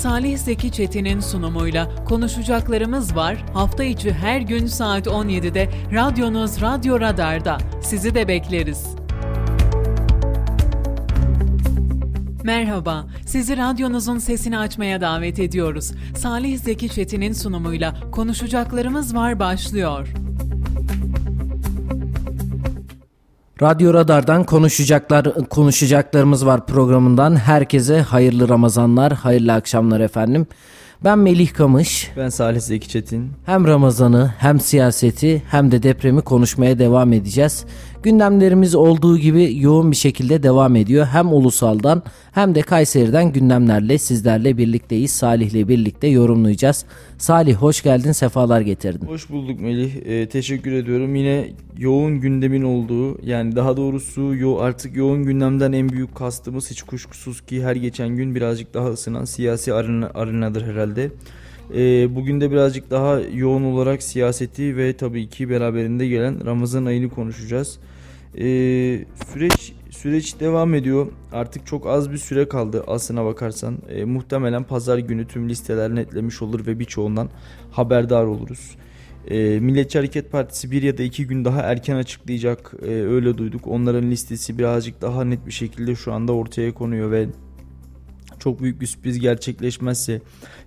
Salih Zeki Çetin'in sunumuyla konuşacaklarımız var. Hafta içi her gün saat 17'de radyonuz Radyo Radar'da. Sizi de bekleriz. Merhaba, sizi radyonuzun sesini açmaya davet ediyoruz. Salih Zeki Çetin'in sunumuyla konuşacaklarımız var başlıyor. Radyo Radar'dan konuşacaklar konuşacaklarımız var programından. Herkese hayırlı Ramazanlar, hayırlı akşamlar efendim. Ben Melih Kamış. Ben Salih Zeki Çetin. Hem Ramazan'ı hem siyaseti hem de depremi konuşmaya devam edeceğiz. Gündemlerimiz olduğu gibi yoğun bir şekilde devam ediyor. Hem ulusaldan hem de Kayseri'den gündemlerle sizlerle birlikteyiz. Salih'le birlikte yorumlayacağız. Salih hoş geldin, sefalar getirdin. Hoş bulduk Melih. Ee, teşekkür ediyorum. Yine yoğun gündemin olduğu yani daha doğrusu yo artık yoğun gündemden en büyük kastımız hiç kuşkusuz ki her geçen gün birazcık daha ısınan siyasi arena, arenadır herhalde. Ee, bugün de birazcık daha yoğun olarak siyaseti ve tabii ki beraberinde gelen Ramazan ayını konuşacağız. Ee, süreç süreç devam ediyor. Artık çok az bir süre kaldı aslına bakarsan. Ee, muhtemelen pazar günü tüm listeler netlemiş olur ve birçoğundan haberdar oluruz. Ee, Milliyetçi Hareket Partisi bir ya da iki gün daha erken açıklayacak ee, öyle duyduk. Onların listesi birazcık daha net bir şekilde şu anda ortaya konuyor ve çok büyük bir sürpriz gerçekleşmezse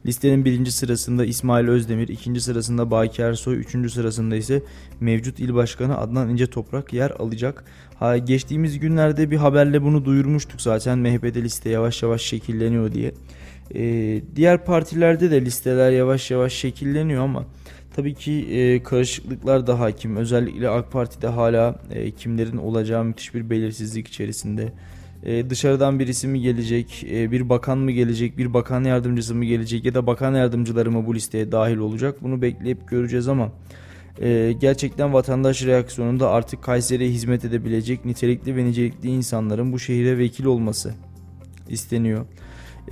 listenin birinci sırasında İsmail Özdemir, ikinci sırasında Baki Ersoy, üçüncü sırasında ise mevcut il başkanı Adnan İnce Toprak yer alacak. Ha, geçtiğimiz günlerde bir haberle bunu duyurmuştuk zaten MHP'de liste yavaş yavaş şekilleniyor diye. Ee, diğer partilerde de listeler yavaş yavaş şekilleniyor ama tabii ki e, karışıklıklar da hakim. Özellikle AK Parti'de hala e, kimlerin olacağı müthiş bir belirsizlik içerisinde. Ee, dışarıdan birisi mi gelecek, ee, bir bakan mı gelecek, bir bakan yardımcısı mı gelecek ya da bakan yardımcıları mı bu listeye dahil olacak bunu bekleyip göreceğiz ama e, gerçekten vatandaş reaksiyonunda artık Kayseri'ye hizmet edebilecek nitelikli ve nicelikli insanların bu şehire vekil olması isteniyor.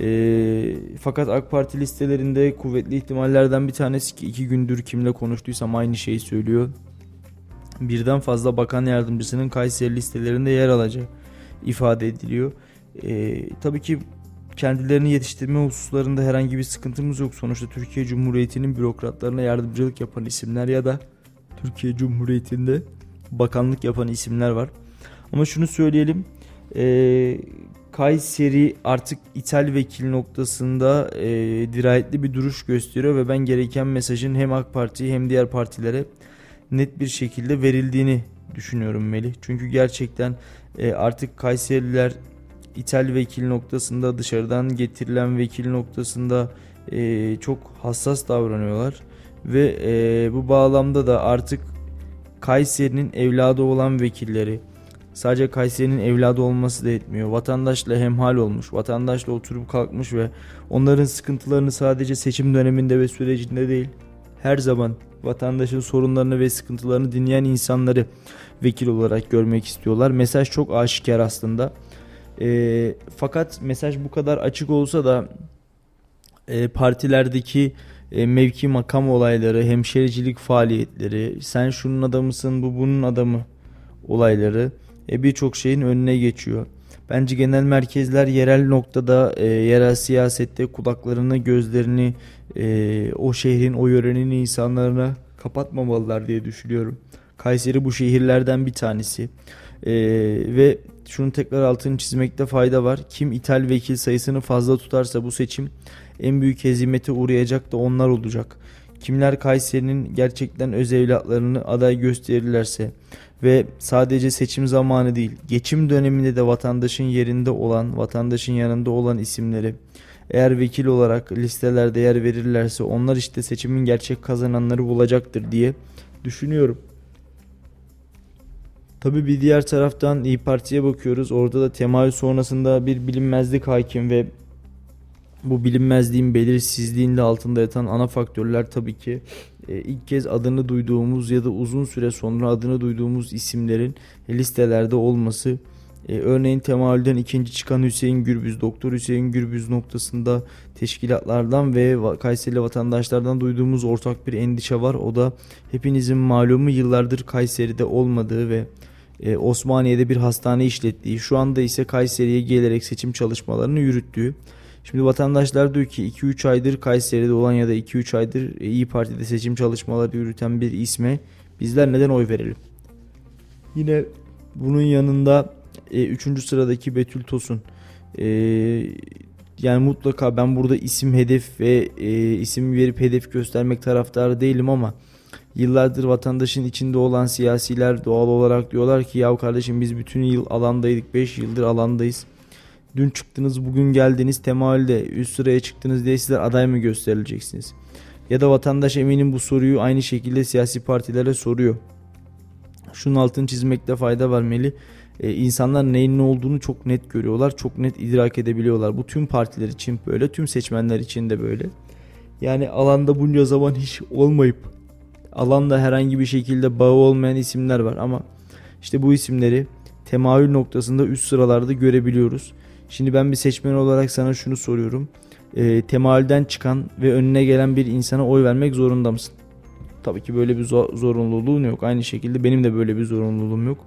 E, fakat AK Parti listelerinde kuvvetli ihtimallerden bir tanesi ki iki gündür kimle konuştuysam aynı şeyi söylüyor. Birden fazla bakan yardımcısının Kayseri listelerinde yer alacak ifade ediliyor. E, tabii ki kendilerini yetiştirme hususlarında herhangi bir sıkıntımız yok. Sonuçta Türkiye Cumhuriyeti'nin bürokratlarına yardımcılık yapan isimler ya da Türkiye Cumhuriyeti'nde bakanlık yapan isimler var. Ama şunu söyleyelim. E, Kayseri artık ithal vekil noktasında e, dirayetli bir duruş gösteriyor ve ben gereken mesajın hem AK Parti hem diğer partilere net bir şekilde verildiğini düşünüyorum Melih. Çünkü gerçekten e, artık Kayserililer ithal vekil noktasında dışarıdan getirilen vekil noktasında e, çok hassas davranıyorlar ve e, bu bağlamda da artık Kayseri'nin evladı olan vekilleri sadece Kayseri'nin evladı olması da etmiyor. Vatandaşla hemhal olmuş, vatandaşla oturup kalkmış ve onların sıkıntılarını sadece seçim döneminde ve sürecinde değil her zaman vatandaşın sorunlarını ve sıkıntılarını dinleyen insanları vekil olarak görmek istiyorlar. Mesaj çok aşikar aslında. E, fakat mesaj bu kadar açık olsa da e, partilerdeki e, mevki makam olayları, hemşericilik faaliyetleri, sen şunun adamısın, bu bunun adamı olayları e, birçok şeyin önüne geçiyor. Bence genel merkezler yerel noktada, e, yerel siyasette kulaklarını, gözlerini e, o şehrin, o yörenin insanlarına kapatmamalılar diye düşünüyorum. Kayseri bu şehirlerden bir tanesi. Ee, ve şunu tekrar altını çizmekte fayda var. Kim ithal vekil sayısını fazla tutarsa bu seçim en büyük hezimete uğrayacak da onlar olacak. Kimler Kayseri'nin gerçekten öz evlatlarını aday gösterirlerse ve sadece seçim zamanı değil, geçim döneminde de vatandaşın yerinde olan, vatandaşın yanında olan isimleri eğer vekil olarak listelerde yer verirlerse onlar işte seçimin gerçek kazananları bulacaktır diye düşünüyorum. Tabi bir diğer taraftan İyi Parti'ye bakıyoruz. Orada da temayül sonrasında bir bilinmezlik hakim ve bu bilinmezliğin belirsizliğinde altında yatan ana faktörler tabii ki ilk kez adını duyduğumuz ya da uzun süre sonra adını duyduğumuz isimlerin listelerde olması. E, örneğin temayülden ikinci çıkan Hüseyin Gürbüz, Doktor Hüseyin Gürbüz noktasında teşkilatlardan ve Kayseri vatandaşlardan duyduğumuz ortak bir endişe var. O da hepinizin malumu yıllardır Kayseri'de olmadığı ve e, Osmaniye'de bir hastane işlettiği, şu anda ise Kayseri'ye gelerek seçim çalışmalarını yürüttüğü. Şimdi vatandaşlar diyor ki 2-3 aydır Kayseri'de olan ya da 2-3 aydır İyi Parti'de seçim çalışmaları yürüten bir isme bizler neden oy verelim? Yine bunun yanında 3. E, sıradaki Betül Tosun. E, yani mutlaka ben burada isim hedef ve e, isim verip hedef göstermek taraftarı değilim ama yıllardır vatandaşın içinde olan siyasiler doğal olarak diyorlar ki ya kardeşim biz bütün yıl alandaydık 5 yıldır alandayız. Dün çıktınız bugün geldiniz temayülde üst sıraya çıktınız diye sizler aday mı gösterileceksiniz? Ya da vatandaş eminim bu soruyu aynı şekilde siyasi partilere soruyor. Şunun altını çizmekte fayda var Meli. Ee, insanlar neyin ne olduğunu çok net görüyorlar. Çok net idrak edebiliyorlar. Bu tüm partiler için böyle. Tüm seçmenler için de böyle. Yani alanda bunca zaman hiç olmayıp alanda herhangi bir şekilde bağı olmayan isimler var ama işte bu isimleri temayül noktasında üst sıralarda görebiliyoruz. Şimdi ben bir seçmen olarak sana şunu soruyorum. E, temayülden çıkan ve önüne gelen bir insana oy vermek zorunda mısın? Tabii ki böyle bir zorunluluğun yok. Aynı şekilde benim de böyle bir zorunluluğum yok.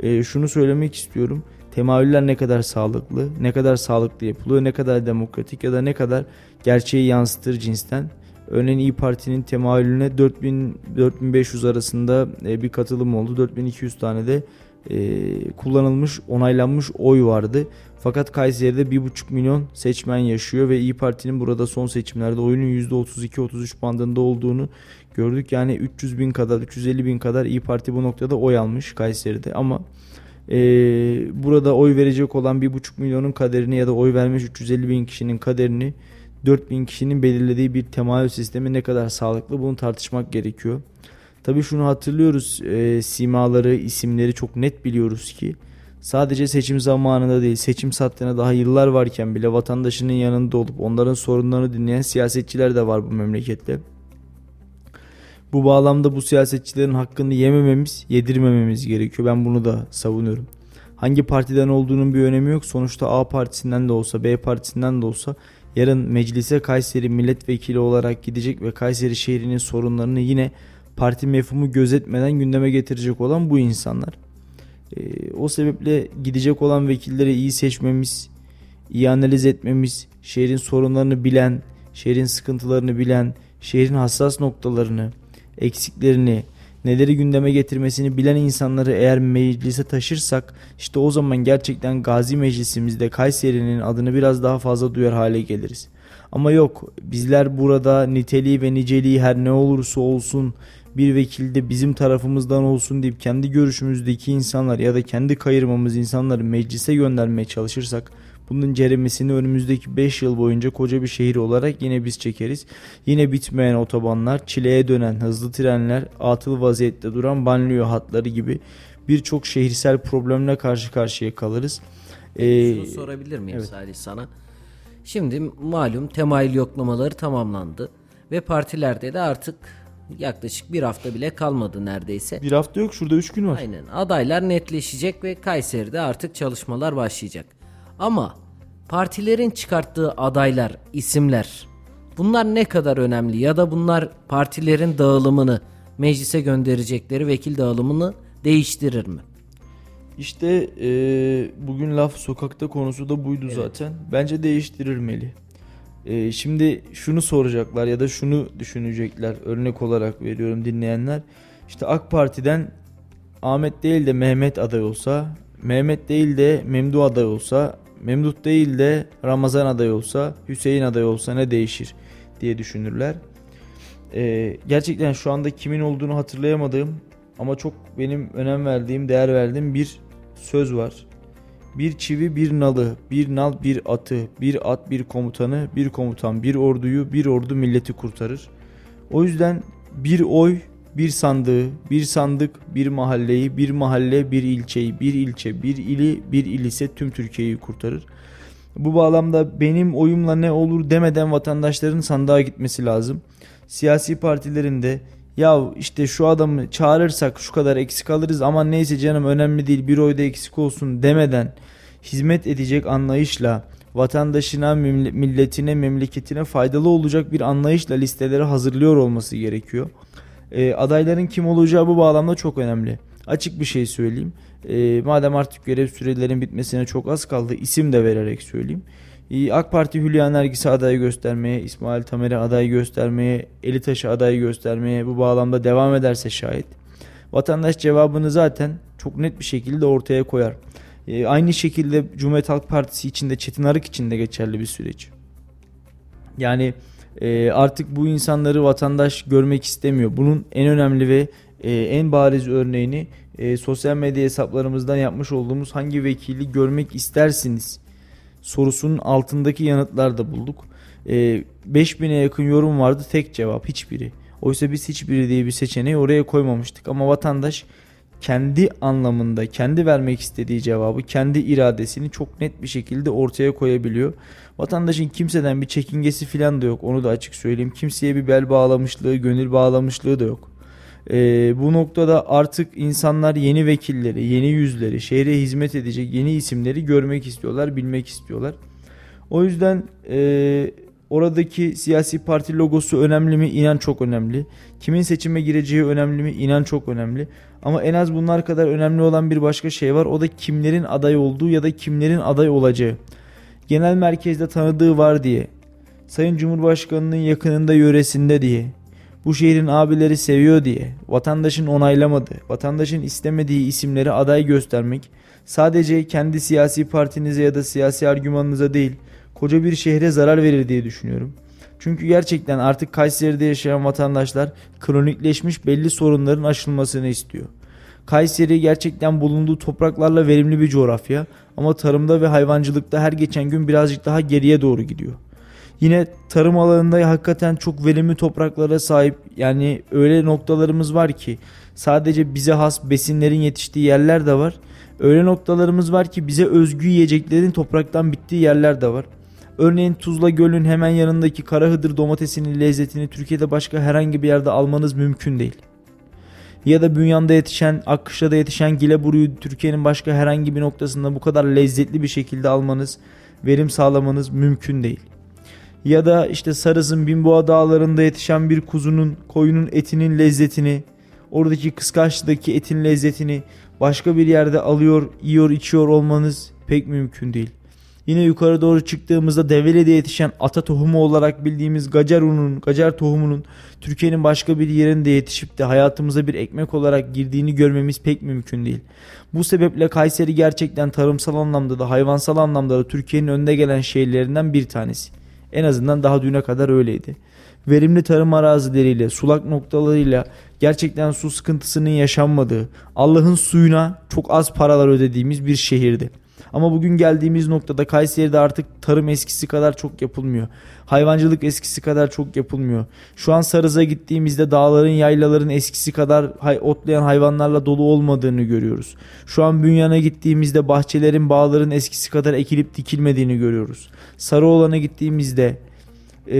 E, şunu söylemek istiyorum. Temayüller ne kadar sağlıklı, ne kadar sağlıklı yapılıyor, ne kadar demokratik ya da ne kadar gerçeği yansıtır cinsten. Örneğin İyi Parti'nin temayülüne 4000 4500 arasında e, bir katılım oldu. 4200 tane de e, kullanılmış, onaylanmış oy vardı. Fakat Kayseri'de 1,5 milyon seçmen yaşıyor ve İyi Parti'nin burada son seçimlerde oyunun %32-33 bandında olduğunu gördük. Yani 300 bin kadar, 350 bin kadar İyi Parti bu noktada oy almış Kayseri'de ama e, burada oy verecek olan 1,5 milyonun kaderini ya da oy vermiş 350 bin kişinin kaderini 4 bin kişinin belirlediği bir temayül sistemi ne kadar sağlıklı bunu tartışmak gerekiyor. Tabii şunu hatırlıyoruz e, simaları, isimleri çok net biliyoruz ki sadece seçim zamanında değil seçim saatlerine daha yıllar varken bile vatandaşının yanında olup onların sorunlarını dinleyen siyasetçiler de var bu memlekette. Bu bağlamda bu siyasetçilerin hakkını yemememiz, yedirmememiz gerekiyor. Ben bunu da savunuyorum. Hangi partiden olduğunun bir önemi yok. Sonuçta A partisinden de olsa, B partisinden de olsa yarın meclise Kayseri milletvekili olarak gidecek ve Kayseri şehrinin sorunlarını yine parti mefhumu gözetmeden gündeme getirecek olan bu insanlar. E, o sebeple gidecek olan vekilleri iyi seçmemiz, iyi analiz etmemiz, şehrin sorunlarını bilen, şehrin sıkıntılarını bilen, şehrin hassas noktalarını, eksiklerini, neleri gündeme getirmesini bilen insanları eğer meclise taşırsak işte o zaman gerçekten Gazi Meclisimizde Kayseri'nin adını biraz daha fazla duyar hale geliriz. Ama yok bizler burada niteliği ve niceliği her ne olursa olsun bir vekil de bizim tarafımızdan olsun deyip kendi görüşümüzdeki insanlar ya da kendi kayırmamız insanları meclise göndermeye çalışırsak bunun ceremesini önümüzdeki 5 yıl boyunca koca bir şehir olarak yine biz çekeriz. Yine bitmeyen otobanlar, çileye dönen hızlı trenler, atıl vaziyette duran banliyö hatları gibi birçok şehirsel problemle karşı karşıya kalırız. Ee, Şunu sorabilir miyim evet. Salih sana? Şimdi malum temayül yoklamaları tamamlandı ve partilerde de artık yaklaşık bir hafta bile kalmadı neredeyse. Bir hafta yok şurada üç gün var. Aynen adaylar netleşecek ve Kayseri'de artık çalışmalar başlayacak. Ama partilerin çıkarttığı adaylar, isimler bunlar ne kadar önemli ya da bunlar partilerin dağılımını meclise gönderecekleri vekil dağılımını değiştirir mi? İşte e, bugün laf sokakta konusu da buydu evet. zaten. Bence değiştirir Melih. E, şimdi şunu soracaklar ya da şunu düşünecekler. Örnek olarak veriyorum dinleyenler. İşte AK Parti'den Ahmet değil de Mehmet aday olsa, Mehmet değil de Memdu aday olsa, Memduh değil de Ramazan aday olsa, Hüseyin aday olsa ne değişir diye düşünürler. Ee, gerçekten şu anda kimin olduğunu hatırlayamadığım ama çok benim önem verdiğim, değer verdiğim bir söz var. Bir çivi bir nalı, bir nal bir atı, bir at bir komutanı, bir komutan bir orduyu, bir ordu milleti kurtarır. O yüzden bir oy bir sandığı, bir sandık bir mahalleyi, bir mahalle bir ilçeyi, bir ilçe bir ili, bir il ise tüm Türkiye'yi kurtarır. Bu bağlamda benim oyumla ne olur demeden vatandaşların sandığa gitmesi lazım. Siyasi partilerin de ya işte şu adamı çağırırsak şu kadar eksik alırız ama neyse canım önemli değil bir oyda eksik olsun demeden hizmet edecek anlayışla vatandaşına, milletine, memleketine faydalı olacak bir anlayışla listeleri hazırlıyor olması gerekiyor. E, adayların kim olacağı bu bağlamda çok önemli. Açık bir şey söyleyeyim. E, madem artık görev sürelerinin bitmesine çok az kaldı isim de vererek söyleyeyim. Ee, AK Parti Hülya Nergis'i aday göstermeye, İsmail Tamer'i aday göstermeye, Eli Taş'ı aday göstermeye bu bağlamda devam ederse şayet vatandaş cevabını zaten çok net bir şekilde ortaya koyar. Ee, aynı şekilde Cumhuriyet Halk Partisi içinde Çetin Arık için de geçerli bir süreç. Yani e, artık bu insanları vatandaş görmek istemiyor. Bunun en önemli ve e, en bariz örneğini e, sosyal medya hesaplarımızdan yapmış olduğumuz hangi vekili görmek istersiniz sorusunun altındaki yanıtlarda bulduk. E, 5000'e yakın yorum vardı tek cevap hiçbiri. Oysa biz hiçbiri diye bir seçeneği oraya koymamıştık ama vatandaş kendi anlamında kendi vermek istediği cevabı kendi iradesini çok net bir şekilde ortaya koyabiliyor. Vatandaşın kimseden bir çekingesi falan da yok onu da açık söyleyeyim. Kimseye bir bel bağlamışlığı, gönül bağlamışlığı da yok. Ee, bu noktada artık insanlar yeni vekilleri, yeni yüzleri, şehre hizmet edecek yeni isimleri görmek istiyorlar, bilmek istiyorlar. O yüzden e, oradaki siyasi parti logosu önemli mi? İnan çok önemli. Kimin seçime gireceği önemli mi? İnan çok önemli. Ama en az bunlar kadar önemli olan bir başka şey var. O da kimlerin aday olduğu ya da kimlerin aday olacağı. Genel merkezde tanıdığı var diye. Sayın Cumhurbaşkanı'nın yakınında yöresinde diye. Bu şehrin abileri seviyor diye. Vatandaşın onaylamadığı, vatandaşın istemediği isimleri aday göstermek sadece kendi siyasi partinize ya da siyasi argümanınıza değil, koca bir şehre zarar verir diye düşünüyorum. Çünkü gerçekten artık Kayseri'de yaşayan vatandaşlar kronikleşmiş belli sorunların aşılmasını istiyor. Kayseri gerçekten bulunduğu topraklarla verimli bir coğrafya ama tarımda ve hayvancılıkta her geçen gün birazcık daha geriye doğru gidiyor. Yine tarım alanında hakikaten çok verimli topraklara sahip yani öyle noktalarımız var ki sadece bize has besinlerin yetiştiği yerler de var. Öyle noktalarımız var ki bize özgü yiyeceklerin topraktan bittiği yerler de var. Örneğin Tuzla Göl'ün hemen yanındaki Karahıdır domatesinin lezzetini Türkiye'de başka herhangi bir yerde almanız mümkün değil. Ya da Bünyan'da yetişen, Akkışla'da yetişen gileburuyu Türkiye'nin başka herhangi bir noktasında bu kadar lezzetli bir şekilde almanız, verim sağlamanız mümkün değil. Ya da işte Sarız'ın Binboğa dağlarında yetişen bir kuzunun, koyunun etinin lezzetini, oradaki kıskaçlıdaki etin lezzetini başka bir yerde alıyor, yiyor, içiyor olmanız pek mümkün değil. Yine yukarı doğru çıktığımızda Develi'de yetişen ata tohumu olarak bildiğimiz gacar ununun, gacar tohumunun Türkiye'nin başka bir yerinde yetişip de hayatımıza bir ekmek olarak girdiğini görmemiz pek mümkün değil. Bu sebeple Kayseri gerçekten tarımsal anlamda da hayvansal anlamda da Türkiye'nin önde gelen şehirlerinden bir tanesi. En azından daha düne kadar öyleydi. Verimli tarım arazileriyle, sulak noktalarıyla gerçekten su sıkıntısının yaşanmadığı, Allah'ın suyuna çok az paralar ödediğimiz bir şehirdi. Ama bugün geldiğimiz noktada Kayseri'de artık tarım eskisi kadar çok yapılmıyor. Hayvancılık eskisi kadar çok yapılmıyor. Şu an Sarız'a gittiğimizde dağların, yaylaların eskisi kadar hay otlayan hayvanlarla dolu olmadığını görüyoruz. Şu an Bünyan'a gittiğimizde bahçelerin, bağların eskisi kadar ekilip dikilmediğini görüyoruz. Sarıoğlan'a gittiğimizde e,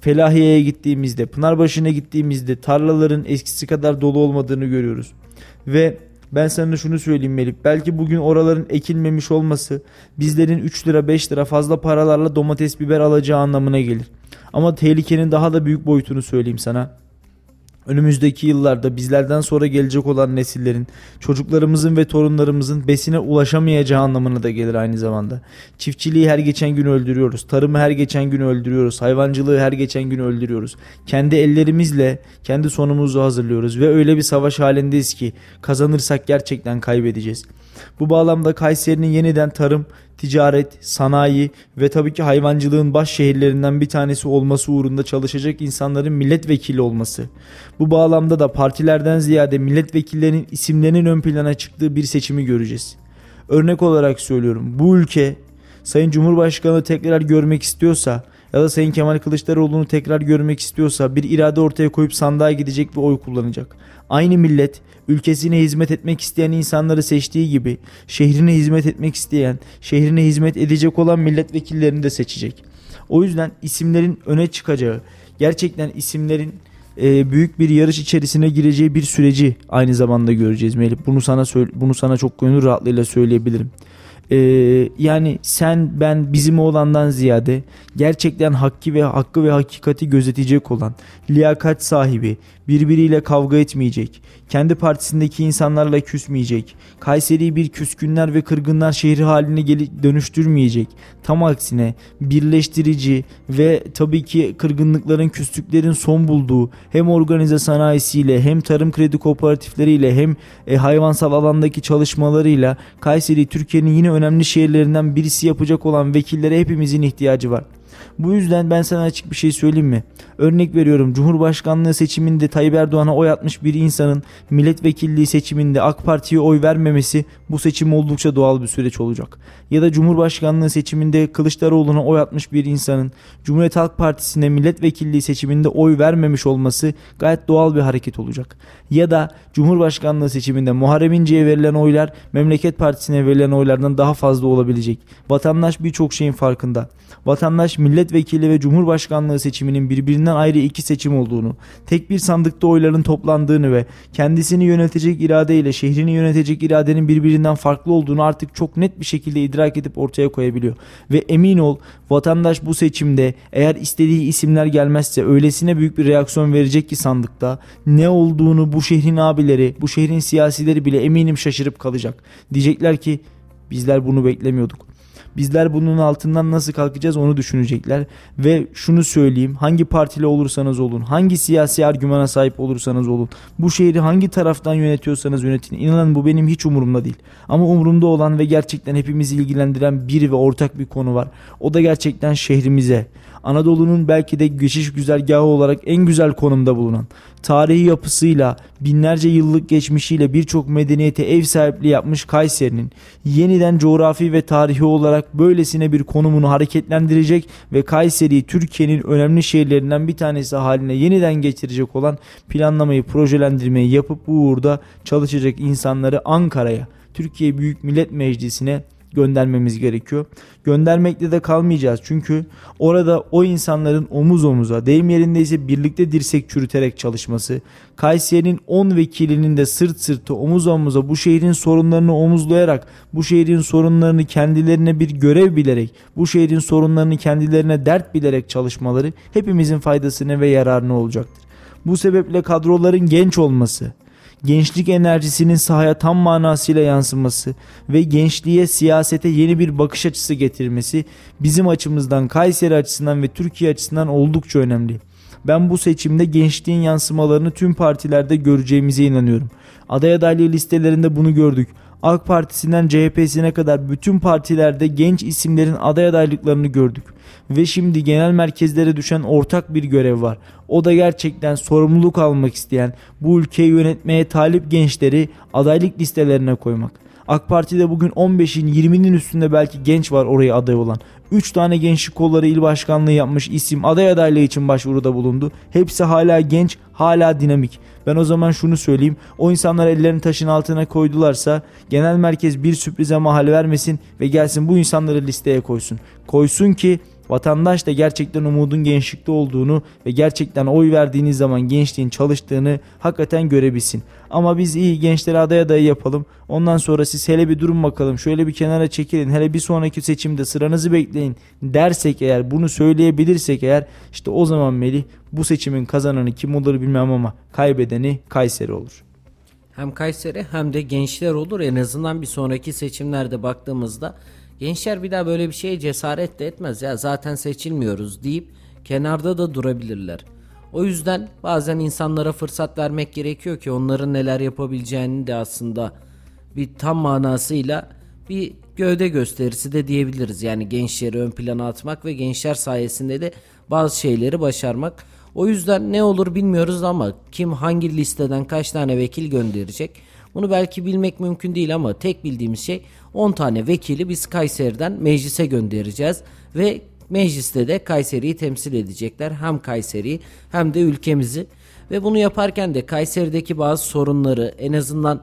Felahiye'ye gittiğimizde, Pınarbaşı'na gittiğimizde tarlaların eskisi kadar dolu olmadığını görüyoruz. Ve ben sana şunu söyleyeyim Melih. Belki bugün oraların ekilmemiş olması bizlerin 3 lira 5 lira fazla paralarla domates biber alacağı anlamına gelir. Ama tehlikenin daha da büyük boyutunu söyleyeyim sana önümüzdeki yıllarda bizlerden sonra gelecek olan nesillerin, çocuklarımızın ve torunlarımızın besine ulaşamayacağı anlamına da gelir aynı zamanda. Çiftçiliği her geçen gün öldürüyoruz. Tarımı her geçen gün öldürüyoruz. Hayvancılığı her geçen gün öldürüyoruz. Kendi ellerimizle kendi sonumuzu hazırlıyoruz ve öyle bir savaş halindeyiz ki kazanırsak gerçekten kaybedeceğiz. Bu bağlamda Kayseri'nin yeniden tarım, ticaret, sanayi ve tabii ki hayvancılığın baş şehirlerinden bir tanesi olması uğrunda çalışacak insanların milletvekili olması. Bu bağlamda da partilerden ziyade milletvekillerinin isimlerinin ön plana çıktığı bir seçimi göreceğiz. Örnek olarak söylüyorum. Bu ülke Sayın Cumhurbaşkanı tekrar görmek istiyorsa ya da Sayın Kemal Kılıçdaroğlu'nu tekrar görmek istiyorsa bir irade ortaya koyup sandığa gidecek ve oy kullanacak. Aynı millet ülkesine hizmet etmek isteyen insanları seçtiği gibi şehrine hizmet etmek isteyen, şehrine hizmet edecek olan milletvekillerini de seçecek. O yüzden isimlerin öne çıkacağı, gerçekten isimlerin e, büyük bir yarış içerisine gireceği bir süreci aynı zamanda göreceğiz Melih. Bunu sana bunu sana çok gönül rahatlığıyla söyleyebilirim. Ee, yani sen ben bizim olandan ziyade gerçekten hakkı ve hakkı ve hakikati gözetecek olan liyakat sahibi Birbiriyle kavga etmeyecek. Kendi partisindeki insanlarla küsmeyecek. Kayseri'yi bir küskünler ve kırgınlar şehri haline gel- dönüştürmeyecek. Tam aksine birleştirici ve tabii ki kırgınlıkların, küslüklerin son bulduğu hem organize sanayisiyle hem tarım kredi kooperatifleriyle hem e, hayvansal alandaki çalışmalarıyla Kayseri Türkiye'nin yine önemli şehirlerinden birisi yapacak olan vekillere hepimizin ihtiyacı var. Bu yüzden ben sana açık bir şey söyleyeyim mi? Örnek veriyorum Cumhurbaşkanlığı seçiminde Tayyip Erdoğan'a oy atmış bir insanın milletvekilliği seçiminde AK Parti'ye oy vermemesi bu seçim oldukça doğal bir süreç olacak. Ya da Cumhurbaşkanlığı seçiminde Kılıçdaroğlu'na oy atmış bir insanın Cumhuriyet Halk Partisi'ne milletvekilliği seçiminde oy vermemiş olması gayet doğal bir hareket olacak. Ya da Cumhurbaşkanlığı seçiminde Muharrem İnce'ye verilen oylar Memleket Partisi'ne verilen oylardan daha fazla olabilecek. Vatandaş birçok şeyin farkında. Vatandaş milletvekili ve cumhurbaşkanlığı seçiminin birbirinden ayrı iki seçim olduğunu, tek bir sandıkta oyların toplandığını ve kendisini yönetecek irade ile şehrini yönetecek iradenin birbirinden farklı olduğunu artık çok net bir şekilde idrak edip ortaya koyabiliyor. Ve emin ol vatandaş bu seçimde eğer istediği isimler gelmezse öylesine büyük bir reaksiyon verecek ki sandıkta ne olduğunu bu şehrin abileri, bu şehrin siyasileri bile eminim şaşırıp kalacak. Diyecekler ki bizler bunu beklemiyorduk. Bizler bunun altından nasıl kalkacağız onu düşünecekler. Ve şunu söyleyeyim hangi partili olursanız olun hangi siyasi argümana sahip olursanız olun bu şehri hangi taraftan yönetiyorsanız yönetin inanın bu benim hiç umurumda değil. Ama umurumda olan ve gerçekten hepimizi ilgilendiren bir ve ortak bir konu var. O da gerçekten şehrimize Anadolu'nun belki de geçiş güzergahı olarak en güzel konumda bulunan, tarihi yapısıyla, binlerce yıllık geçmişiyle birçok medeniyete ev sahipliği yapmış Kayseri'nin yeniden coğrafi ve tarihi olarak böylesine bir konumunu hareketlendirecek ve Kayseri'yi Türkiye'nin önemli şehirlerinden bir tanesi haline yeniden getirecek olan planlamayı, projelendirmeyi yapıp bu uğurda çalışacak insanları Ankara'ya, Türkiye Büyük Millet Meclisi'ne göndermemiz gerekiyor. Göndermekle de kalmayacağız çünkü orada o insanların omuz omuza deyim yerindeyse birlikte dirsek çürüterek çalışması, Kayseri'nin 10 vekilinin de sırt sırtı omuz omuza bu şehrin sorunlarını omuzlayarak bu şehrin sorunlarını kendilerine bir görev bilerek bu şehrin sorunlarını kendilerine dert bilerek çalışmaları hepimizin faydasına ve yararına olacaktır. Bu sebeple kadroların genç olması, gençlik enerjisinin sahaya tam manasıyla yansıması ve gençliğe siyasete yeni bir bakış açısı getirmesi bizim açımızdan Kayseri açısından ve Türkiye açısından oldukça önemli. Ben bu seçimde gençliğin yansımalarını tüm partilerde göreceğimize inanıyorum. Aday adaylığı listelerinde bunu gördük. AK Partisi'nden CHP'sine kadar bütün partilerde genç isimlerin aday adaylıklarını gördük. Ve şimdi genel merkezlere düşen ortak bir görev var. O da gerçekten sorumluluk almak isteyen, bu ülkeyi yönetmeye talip gençleri adaylık listelerine koymak. AK Parti'de bugün 15'in 20'nin üstünde belki genç var oraya aday olan. 3 tane gençlik kolları il başkanlığı yapmış isim aday adaylığı için başvuruda bulundu. Hepsi hala genç, hala dinamik. Ben o zaman şunu söyleyeyim. O insanlar ellerini taşın altına koydularsa genel merkez bir sürprize mahal vermesin ve gelsin bu insanları listeye koysun. Koysun ki Vatandaş da gerçekten umudun gençlikte olduğunu ve gerçekten oy verdiğiniz zaman gençliğin çalıştığını hakikaten görebilsin. Ama biz iyi gençlere aday adayı yapalım. Ondan sonra siz hele bir durun bakalım. Şöyle bir kenara çekilin. Hele bir sonraki seçimde sıranızı bekleyin dersek eğer bunu söyleyebilirsek eğer işte o zaman Melih bu seçimin kazananı kim olur bilmem ama kaybedeni Kayseri olur. Hem Kayseri hem de gençler olur. En azından bir sonraki seçimlerde baktığımızda Gençler bir daha böyle bir şeye cesaret de etmez ya zaten seçilmiyoruz deyip kenarda da durabilirler. O yüzden bazen insanlara fırsat vermek gerekiyor ki onların neler yapabileceğini de aslında bir tam manasıyla bir gövde gösterisi de diyebiliriz. Yani gençleri ön plana atmak ve gençler sayesinde de bazı şeyleri başarmak. O yüzden ne olur bilmiyoruz ama kim hangi listeden kaç tane vekil gönderecek bunu belki bilmek mümkün değil ama tek bildiğimiz şey 10 tane vekili biz Kayseri'den meclise göndereceğiz ve mecliste de Kayseri'yi temsil edecekler. Hem Kayseri'yi hem de ülkemizi ve bunu yaparken de Kayseri'deki bazı sorunları en azından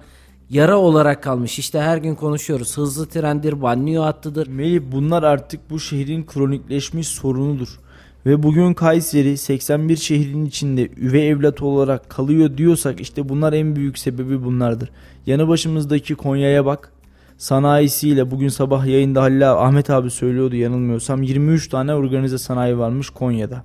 yara olarak kalmış. İşte her gün konuşuyoruz. Hızlı trendir, banliyö hattıdır. Melih bunlar artık bu şehrin kronikleşmiş sorunudur. Ve bugün Kayseri 81 şehrin içinde üvey evlat olarak kalıyor diyorsak işte bunlar en büyük sebebi bunlardır. Yanı başımızdaki Konya'ya bak. Sanayisiyle bugün sabah yayında Halil Ahmet abi söylüyordu yanılmıyorsam 23 tane organize sanayi varmış Konya'da.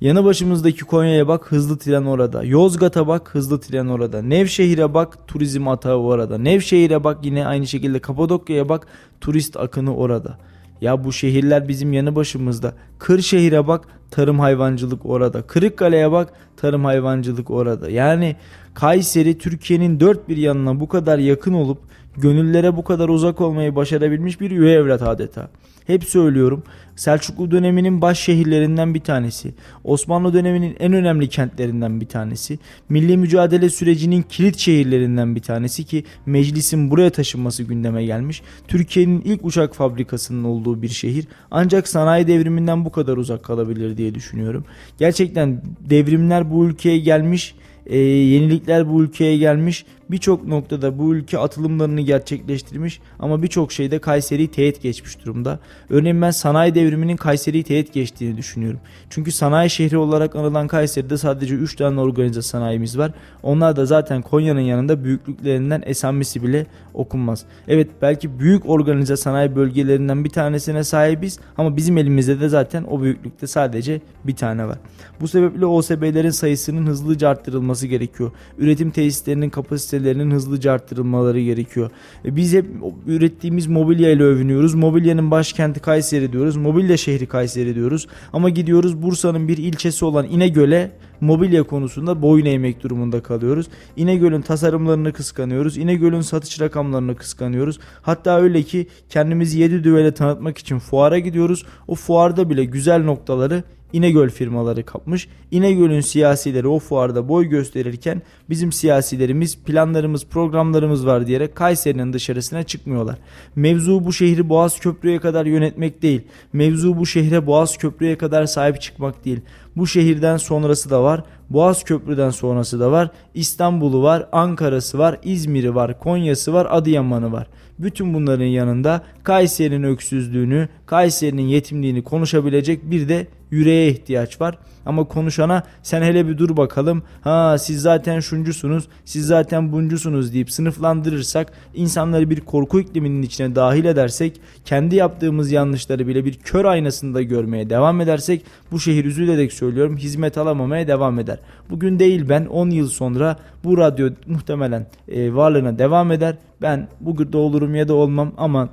Yanı başımızdaki Konya'ya bak hızlı tren orada. Yozgat'a bak hızlı tren orada. Nevşehir'e bak turizm atağı orada. Nevşehir'e bak yine aynı şekilde Kapadokya'ya bak turist akını orada. Ya bu şehirler bizim yanı başımızda. Kırşehir'e bak tarım hayvancılık orada. Kırıkkale'ye bak tarım hayvancılık orada. Yani Kayseri Türkiye'nin dört bir yanına bu kadar yakın olup gönüllere bu kadar uzak olmayı başarabilmiş bir üvey evlat adeta. Hep söylüyorum. Selçuklu döneminin baş şehirlerinden bir tanesi. Osmanlı döneminin en önemli kentlerinden bir tanesi. Milli mücadele sürecinin kilit şehirlerinden bir tanesi ki meclisin buraya taşınması gündeme gelmiş. Türkiye'nin ilk uçak fabrikasının olduğu bir şehir. Ancak sanayi devriminden bu kadar uzak kalabilir diye düşünüyorum. Gerçekten devrimler bu ülkeye gelmiş e, yenilikler bu ülkeye gelmiş. Birçok noktada bu ülke atılımlarını gerçekleştirmiş ama birçok şeyde Kayseri'yi teğet geçmiş durumda. Örneğin ben sanayi devriminin Kayseri'yi teğet geçtiğini düşünüyorum. Çünkü sanayi şehri olarak anılan Kayseri'de sadece 3 tane organize sanayimiz var. Onlar da zaten Konya'nın yanında büyüklüklerinden esamesi bile okunmaz. Evet belki büyük organize sanayi bölgelerinden bir tanesine sahibiz ama bizim elimizde de zaten o büyüklükte sadece bir tane var. Bu sebeple OSB'lerin sayısının hızlıca arttırılması gerekiyor. Üretim tesislerinin kapasitelerinin hızlıca arttırılmaları gerekiyor. E, biz hep ürettiğimiz mobilya ile övünüyoruz. Mobilyanın başkenti Kayseri diyoruz. Mobilya şehri Kayseri diyoruz. Ama gidiyoruz Bursa'nın bir ilçesi olan İnegöl'e mobilya konusunda boyun eğmek durumunda kalıyoruz. İnegöl'ün tasarımlarını kıskanıyoruz. İnegöl'ün satış rakamlarını kıskanıyoruz. Hatta öyle ki kendimizi 7 düvele tanıtmak için fuara gidiyoruz. O fuarda bile güzel noktaları İnegöl firmaları kapmış. İnegöl'ün siyasileri o fuarda boy gösterirken bizim siyasilerimiz planlarımız programlarımız var diyerek Kayseri'nin dışarısına çıkmıyorlar. Mevzu bu şehri Boğaz Köprü'ye kadar yönetmek değil. Mevzu bu şehre Boğaz Köprü'ye kadar sahip çıkmak değil. Bu şehirden sonrası da var. Boğaz Köprü'den sonrası da var. İstanbul'u var, Ankara'sı var, İzmir'i var, Konya'sı var, Adıyaman'ı var. Bütün bunların yanında Kayseri'nin öksüzlüğünü, Kayseri'nin yetimliğini konuşabilecek bir de yüreğe ihtiyaç var. Ama konuşana sen hele bir dur bakalım. Ha siz zaten şuncusunuz, siz zaten buncusunuz deyip sınıflandırırsak, insanları bir korku ikliminin içine dahil edersek, kendi yaptığımız yanlışları bile bir kör aynasında görmeye devam edersek bu şehir üzülerek söylüyorum hizmet alamamaya devam eder. Bugün değil ben 10 yıl sonra bu radyo muhtemelen e, varlığına devam eder. Ben burada olurum ya da olmam ama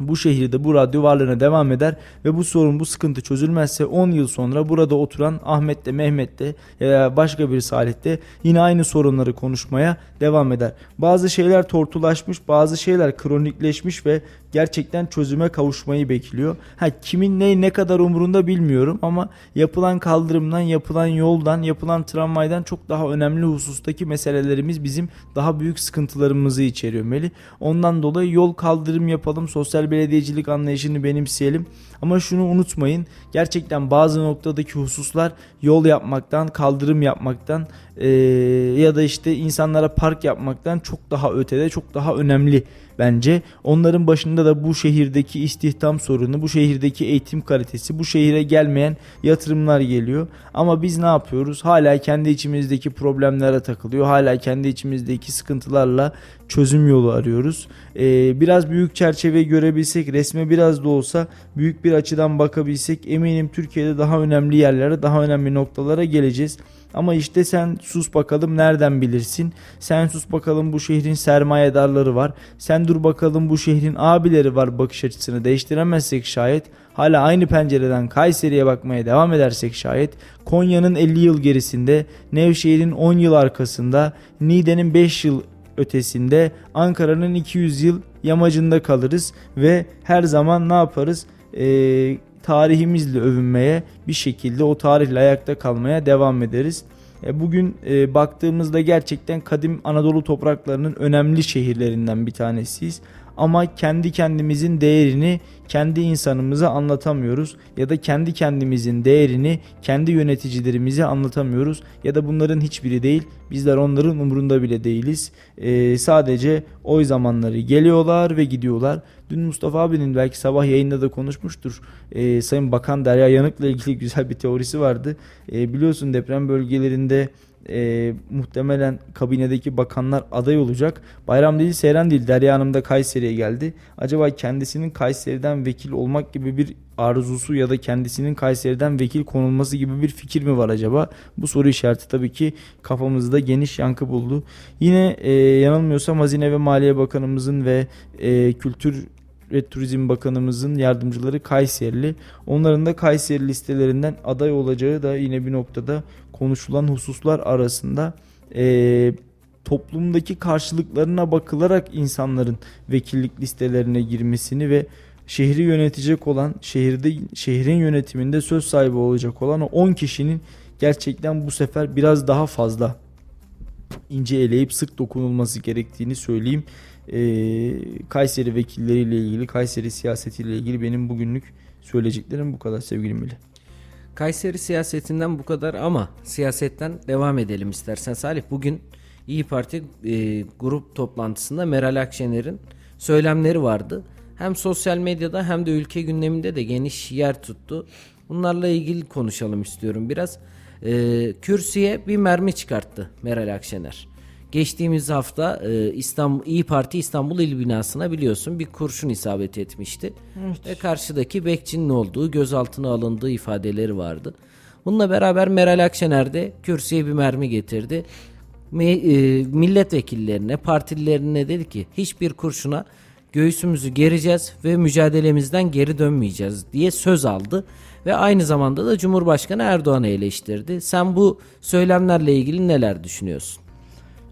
bu şehirde bu radyo varlığına devam eder ve bu sorun bu sıkıntı çözülmezse 10 yıl sonra burada oturan Ahmet de Mehmet de ya başka bir Salih de yine aynı sorunları konuşmaya devam eder. Bazı şeyler tortulaşmış bazı şeyler kronikleşmiş ve gerçekten çözüme kavuşmayı bekliyor. Ha kimin ne ne kadar umurunda bilmiyorum ama yapılan kaldırımdan, yapılan yoldan, yapılan tramvaydan çok daha önemli husustaki meselelerimiz bizim daha büyük sıkıntılarımızı içeriyor Meli. Ondan dolayı yol kaldırım yapalım, sosyal belediyecilik anlayışını benimseyelim. Ama şunu unutmayın. Gerçekten bazı noktadaki hususlar yol yapmaktan, kaldırım yapmaktan e, ya da işte insanlara park yapmaktan çok daha ötede, çok daha önemli bence. Onların başında da bu şehirdeki istihdam sorunu, bu şehirdeki eğitim kalitesi, bu şehire gelmeyen yatırımlar geliyor. Ama biz ne yapıyoruz? Hala kendi içimizdeki problemlere takılıyor. Hala kendi içimizdeki sıkıntılarla çözüm yolu arıyoruz. Ee, biraz büyük çerçeve görebilsek, resme biraz da olsa büyük bir açıdan bakabilsek eminim Türkiye'de daha önemli yerlere, daha önemli noktalara geleceğiz. Ama işte sen sus bakalım nereden bilirsin? Sen sus bakalım bu şehrin sermayedarları var. Sen dur bakalım bu şehrin abileri var bakış açısını değiştiremezsek şayet. Hala aynı pencereden Kayseri'ye bakmaya devam edersek şayet Konya'nın 50 yıl gerisinde, Nevşehir'in 10 yıl arkasında, Niğde'nin 5 yıl ötesinde, Ankara'nın 200 yıl yamacında kalırız ve her zaman ne yaparız? Ee, tarihimizle övünmeye bir şekilde o tarihle ayakta kalmaya devam ederiz. E, bugün e, baktığımızda gerçekten kadim Anadolu topraklarının önemli şehirlerinden bir tanesiyiz ama kendi kendimizin değerini kendi insanımıza anlatamıyoruz ya da kendi kendimizin değerini kendi yöneticilerimize anlatamıyoruz ya da bunların hiçbiri değil bizler onların umurunda bile değiliz. Ee, sadece oy zamanları geliyorlar ve gidiyorlar. Dün Mustafa abinin belki sabah yayında da konuşmuştur. Ee, Sayın Bakan Derya Yanık'la ilgili güzel bir teorisi vardı. Ee, biliyorsun deprem bölgelerinde e, muhtemelen kabinedeki bakanlar aday olacak. Bayram değil Seyran değil Derya Hanım da Kayseri'ye geldi. Acaba kendisinin Kayseri'den vekil olmak gibi bir arzusu ya da kendisinin Kayseri'den vekil konulması gibi bir fikir mi var acaba? Bu soru işareti tabii ki kafamızda geniş yankı buldu. Yine e, yanılmıyorsam Hazine ve Maliye Bakanımızın ve e, Kültür ve Turizm Bakanımızın yardımcıları Kayserili. Onların da Kayseri listelerinden aday olacağı da yine bir noktada konuşulan hususlar arasında. E, toplumdaki karşılıklarına bakılarak insanların vekillik listelerine girmesini ve şehri yönetecek olan, şehirde şehrin yönetiminde söz sahibi olacak olan o 10 kişinin gerçekten bu sefer biraz daha fazla ince eleyip sık dokunulması gerektiğini söyleyeyim. Ee, Kayseri vekilleriyle ilgili, Kayseri siyasetiyle ilgili benim bugünlük söyleyeceklerim bu kadar sevgili Mili. Kayseri siyasetinden bu kadar ama siyasetten devam edelim istersen. Salih bugün İyi Parti e, grup toplantısında Meral Akşener'in söylemleri vardı. Hem sosyal medyada hem de ülke gündeminde de geniş yer tuttu. Bunlarla ilgili konuşalım istiyorum biraz. E, kürsüye bir mermi çıkarttı Meral Akşener. Geçtiğimiz hafta e, İstanbul İyi Parti İstanbul İl binasına biliyorsun bir kurşun isabet etmişti. Evet. Ve karşıdaki bekçinin olduğu gözaltına alındığı ifadeleri vardı. Bununla beraber Meral Akşener de kürsüye bir mermi getirdi. Me, e, milletvekillerine, partililerine dedi ki hiçbir kurşuna göğsümüzü gereceğiz ve mücadelemizden geri dönmeyeceğiz diye söz aldı ve aynı zamanda da Cumhurbaşkanı Erdoğan'ı eleştirdi. Sen bu söylemlerle ilgili neler düşünüyorsun?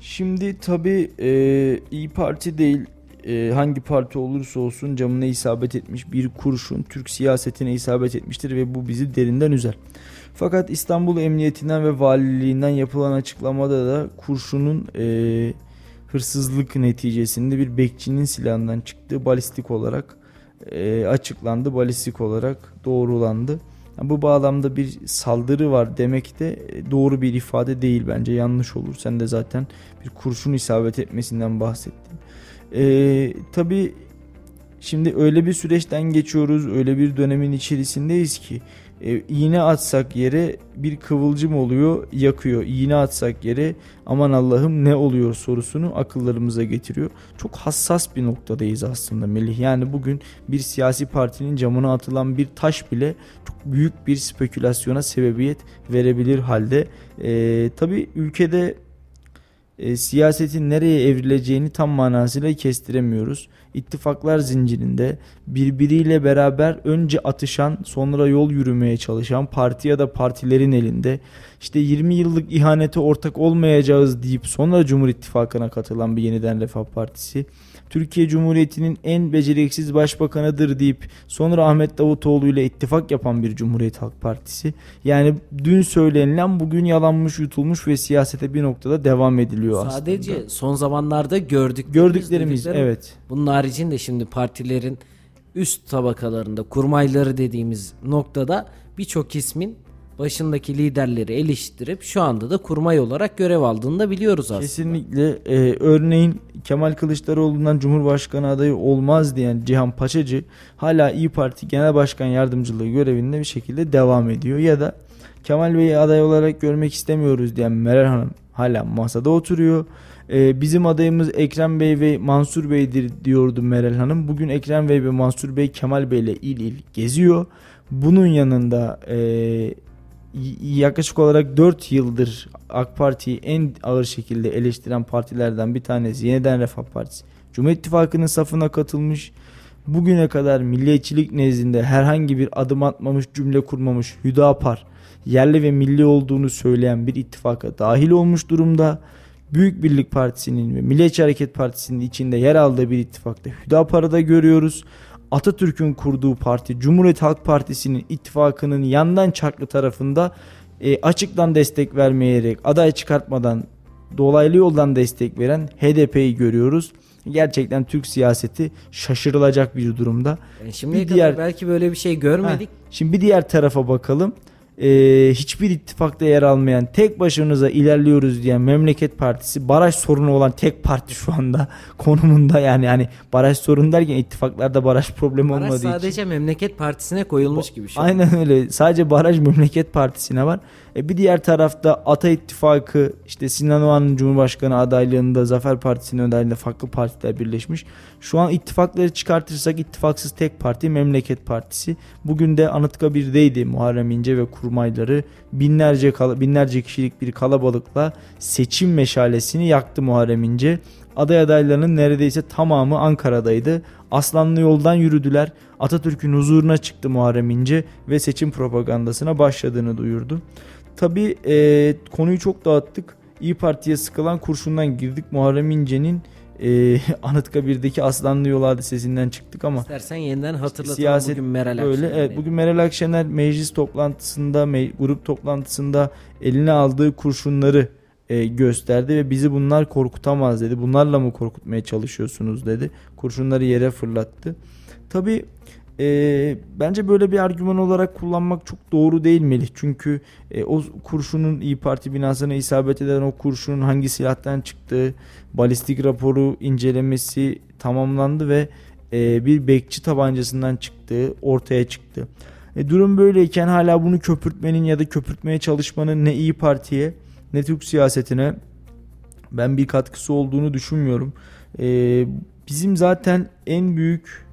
Şimdi tabii e, İyi Parti değil e, hangi parti olursa olsun camına isabet etmiş bir kurşun Türk siyasetine isabet etmiştir ve bu bizi derinden üzer. Fakat İstanbul Emniyetinden ve Valiliğinden yapılan açıklamada da kurşunun e, hırsızlık neticesinde bir bekçinin silahından çıktığı balistik olarak e, açıklandı, balistik olarak doğrulandı. Yani bu bağlamda bir saldırı var demek de e, doğru bir ifade değil bence yanlış olur. Sen de zaten bir kurşun isabet etmesinden bahsettin. Ee, tabii şimdi öyle bir süreçten geçiyoruz, öyle bir dönemin içerisindeyiz ki e, iğne atsak yere bir kıvılcım oluyor yakıyor. İğne atsak yere aman Allah'ım ne oluyor sorusunu akıllarımıza getiriyor. Çok hassas bir noktadayız aslında Melih. Yani bugün bir siyasi partinin camına atılan bir taş bile çok büyük bir spekülasyona sebebiyet verebilir halde. E, tabii ülkede e, siyasetin nereye evrileceğini tam manasıyla kestiremiyoruz. İttifaklar zincirinde birbiriyle beraber önce atışan sonra yol yürümeye çalışan parti ya da partilerin elinde işte 20 yıllık ihanete ortak olmayacağız deyip sonra Cumhur İttifakı'na katılan bir yeniden Refah Partisi Türkiye Cumhuriyeti'nin en beceriksiz başbakanıdır deyip sonra Ahmet Davutoğlu ile ittifak yapan bir Cumhuriyet Halk Partisi. Yani dün söylenilen bugün yalanmış yutulmuş ve siyasete bir noktada devam ediliyor Sadece aslında. Sadece son zamanlarda gördük. Gördüklerimiz evet. Bunun haricinde şimdi partilerin üst tabakalarında kurmayları dediğimiz noktada birçok ismin başındaki liderleri eleştirip şu anda da kurmay olarak görev aldığını da biliyoruz aslında. Kesinlikle. Ee, örneğin Kemal Kılıçdaroğlu'ndan Cumhurbaşkanı adayı olmaz diyen Cihan Paçacı hala İyi Parti Genel Başkan Yardımcılığı görevinde bir şekilde devam ediyor. Ya da Kemal Bey'i aday olarak görmek istemiyoruz diyen Meral Hanım hala masada oturuyor. Ee, bizim adayımız Ekrem Bey ve Mansur Bey'dir diyordu Meral Hanım. Bugün Ekrem Bey ve Mansur Bey Kemal Bey ile il il geziyor. Bunun yanında e, yaklaşık olarak 4 yıldır AK Parti'yi en ağır şekilde eleştiren partilerden bir tanesi Yeniden Refah Partisi. Cumhur İttifakı'nın safına katılmış. Bugüne kadar milliyetçilik nezdinde herhangi bir adım atmamış, cümle kurmamış Hüdapar yerli ve milli olduğunu söyleyen bir ittifaka dahil olmuş durumda. Büyük Birlik Partisi'nin ve Milliyetçi Hareket Partisi'nin içinde yer aldığı bir ittifakta Hüdapar'ı da görüyoruz. Atatürk'ün kurduğu parti Cumhuriyet Halk Partisi'nin ittifakının yandan çarklı tarafında e, açıktan destek vermeyerek aday çıkartmadan dolaylı yoldan destek veren HDP'yi görüyoruz. Gerçekten Türk siyaseti şaşırılacak bir durumda. Yani şimdiye bir diğer belki böyle bir şey görmedik. Heh, şimdi bir diğer tarafa bakalım. E, hiçbir ittifakta yer almayan tek başımıza ilerliyoruz diyen Memleket Partisi baraj sorunu olan tek parti şu anda konumunda yani hani baraj sorunu derken ittifaklarda baraj problemi Baraj olmadığı sadece için. Memleket Partisi'ne koyulmuş gibi an. Aynen öyle. Sadece baraj Memleket Partisi'ne var. E bir diğer tarafta Ata İttifakı işte Sinan Oğan'ın Cumhurbaşkanı adaylığında Zafer Partisi'nin önderliğinde farklı partiler birleşmiş. Şu an ittifakları çıkartırsak ittifaksız tek parti Memleket Partisi. Bugün de Anıtkabir'deydi Muharrem İnce ve kurmayları binlerce binlerce kişilik bir kalabalıkla seçim meşalesini yaktı Muharrem İnce. Aday adaylarının neredeyse tamamı Ankara'daydı. Aslanlı yoldan yürüdüler. Atatürk'ün huzuruna çıktı Muharrem İnce ve seçim propagandasına başladığını duyurdu. Tabii e, konuyu çok dağıttık. İyi Parti'ye sıkılan kurşundan girdik. Muharrem İnce'nin e, Anıtkabir'deki Aslanlı Yol hadisesinden çıktık ama İstersen yeniden hatırlatalım siyaset bugün Meral Öyle Akşener'in. evet bugün Meral Akşener meclis toplantısında me- grup toplantısında eline aldığı kurşunları e, gösterdi ve bizi bunlar korkutamaz dedi. Bunlarla mı korkutmaya çalışıyorsunuz dedi. Kurşunları yere fırlattı. Tabi bence böyle bir argüman olarak kullanmak çok doğru değil Melih. Çünkü e, o kurşunun İyi Parti binasına isabet eden o kurşunun hangi silahtan çıktığı, balistik raporu incelemesi tamamlandı ve e, bir bekçi tabancasından çıktığı ortaya çıktı. E, durum böyleyken hala bunu köpürtmenin ya da köpürtmeye çalışmanın ne İyi Parti'ye ne Türk siyasetine ben bir katkısı olduğunu düşünmüyorum. E, bizim zaten en büyük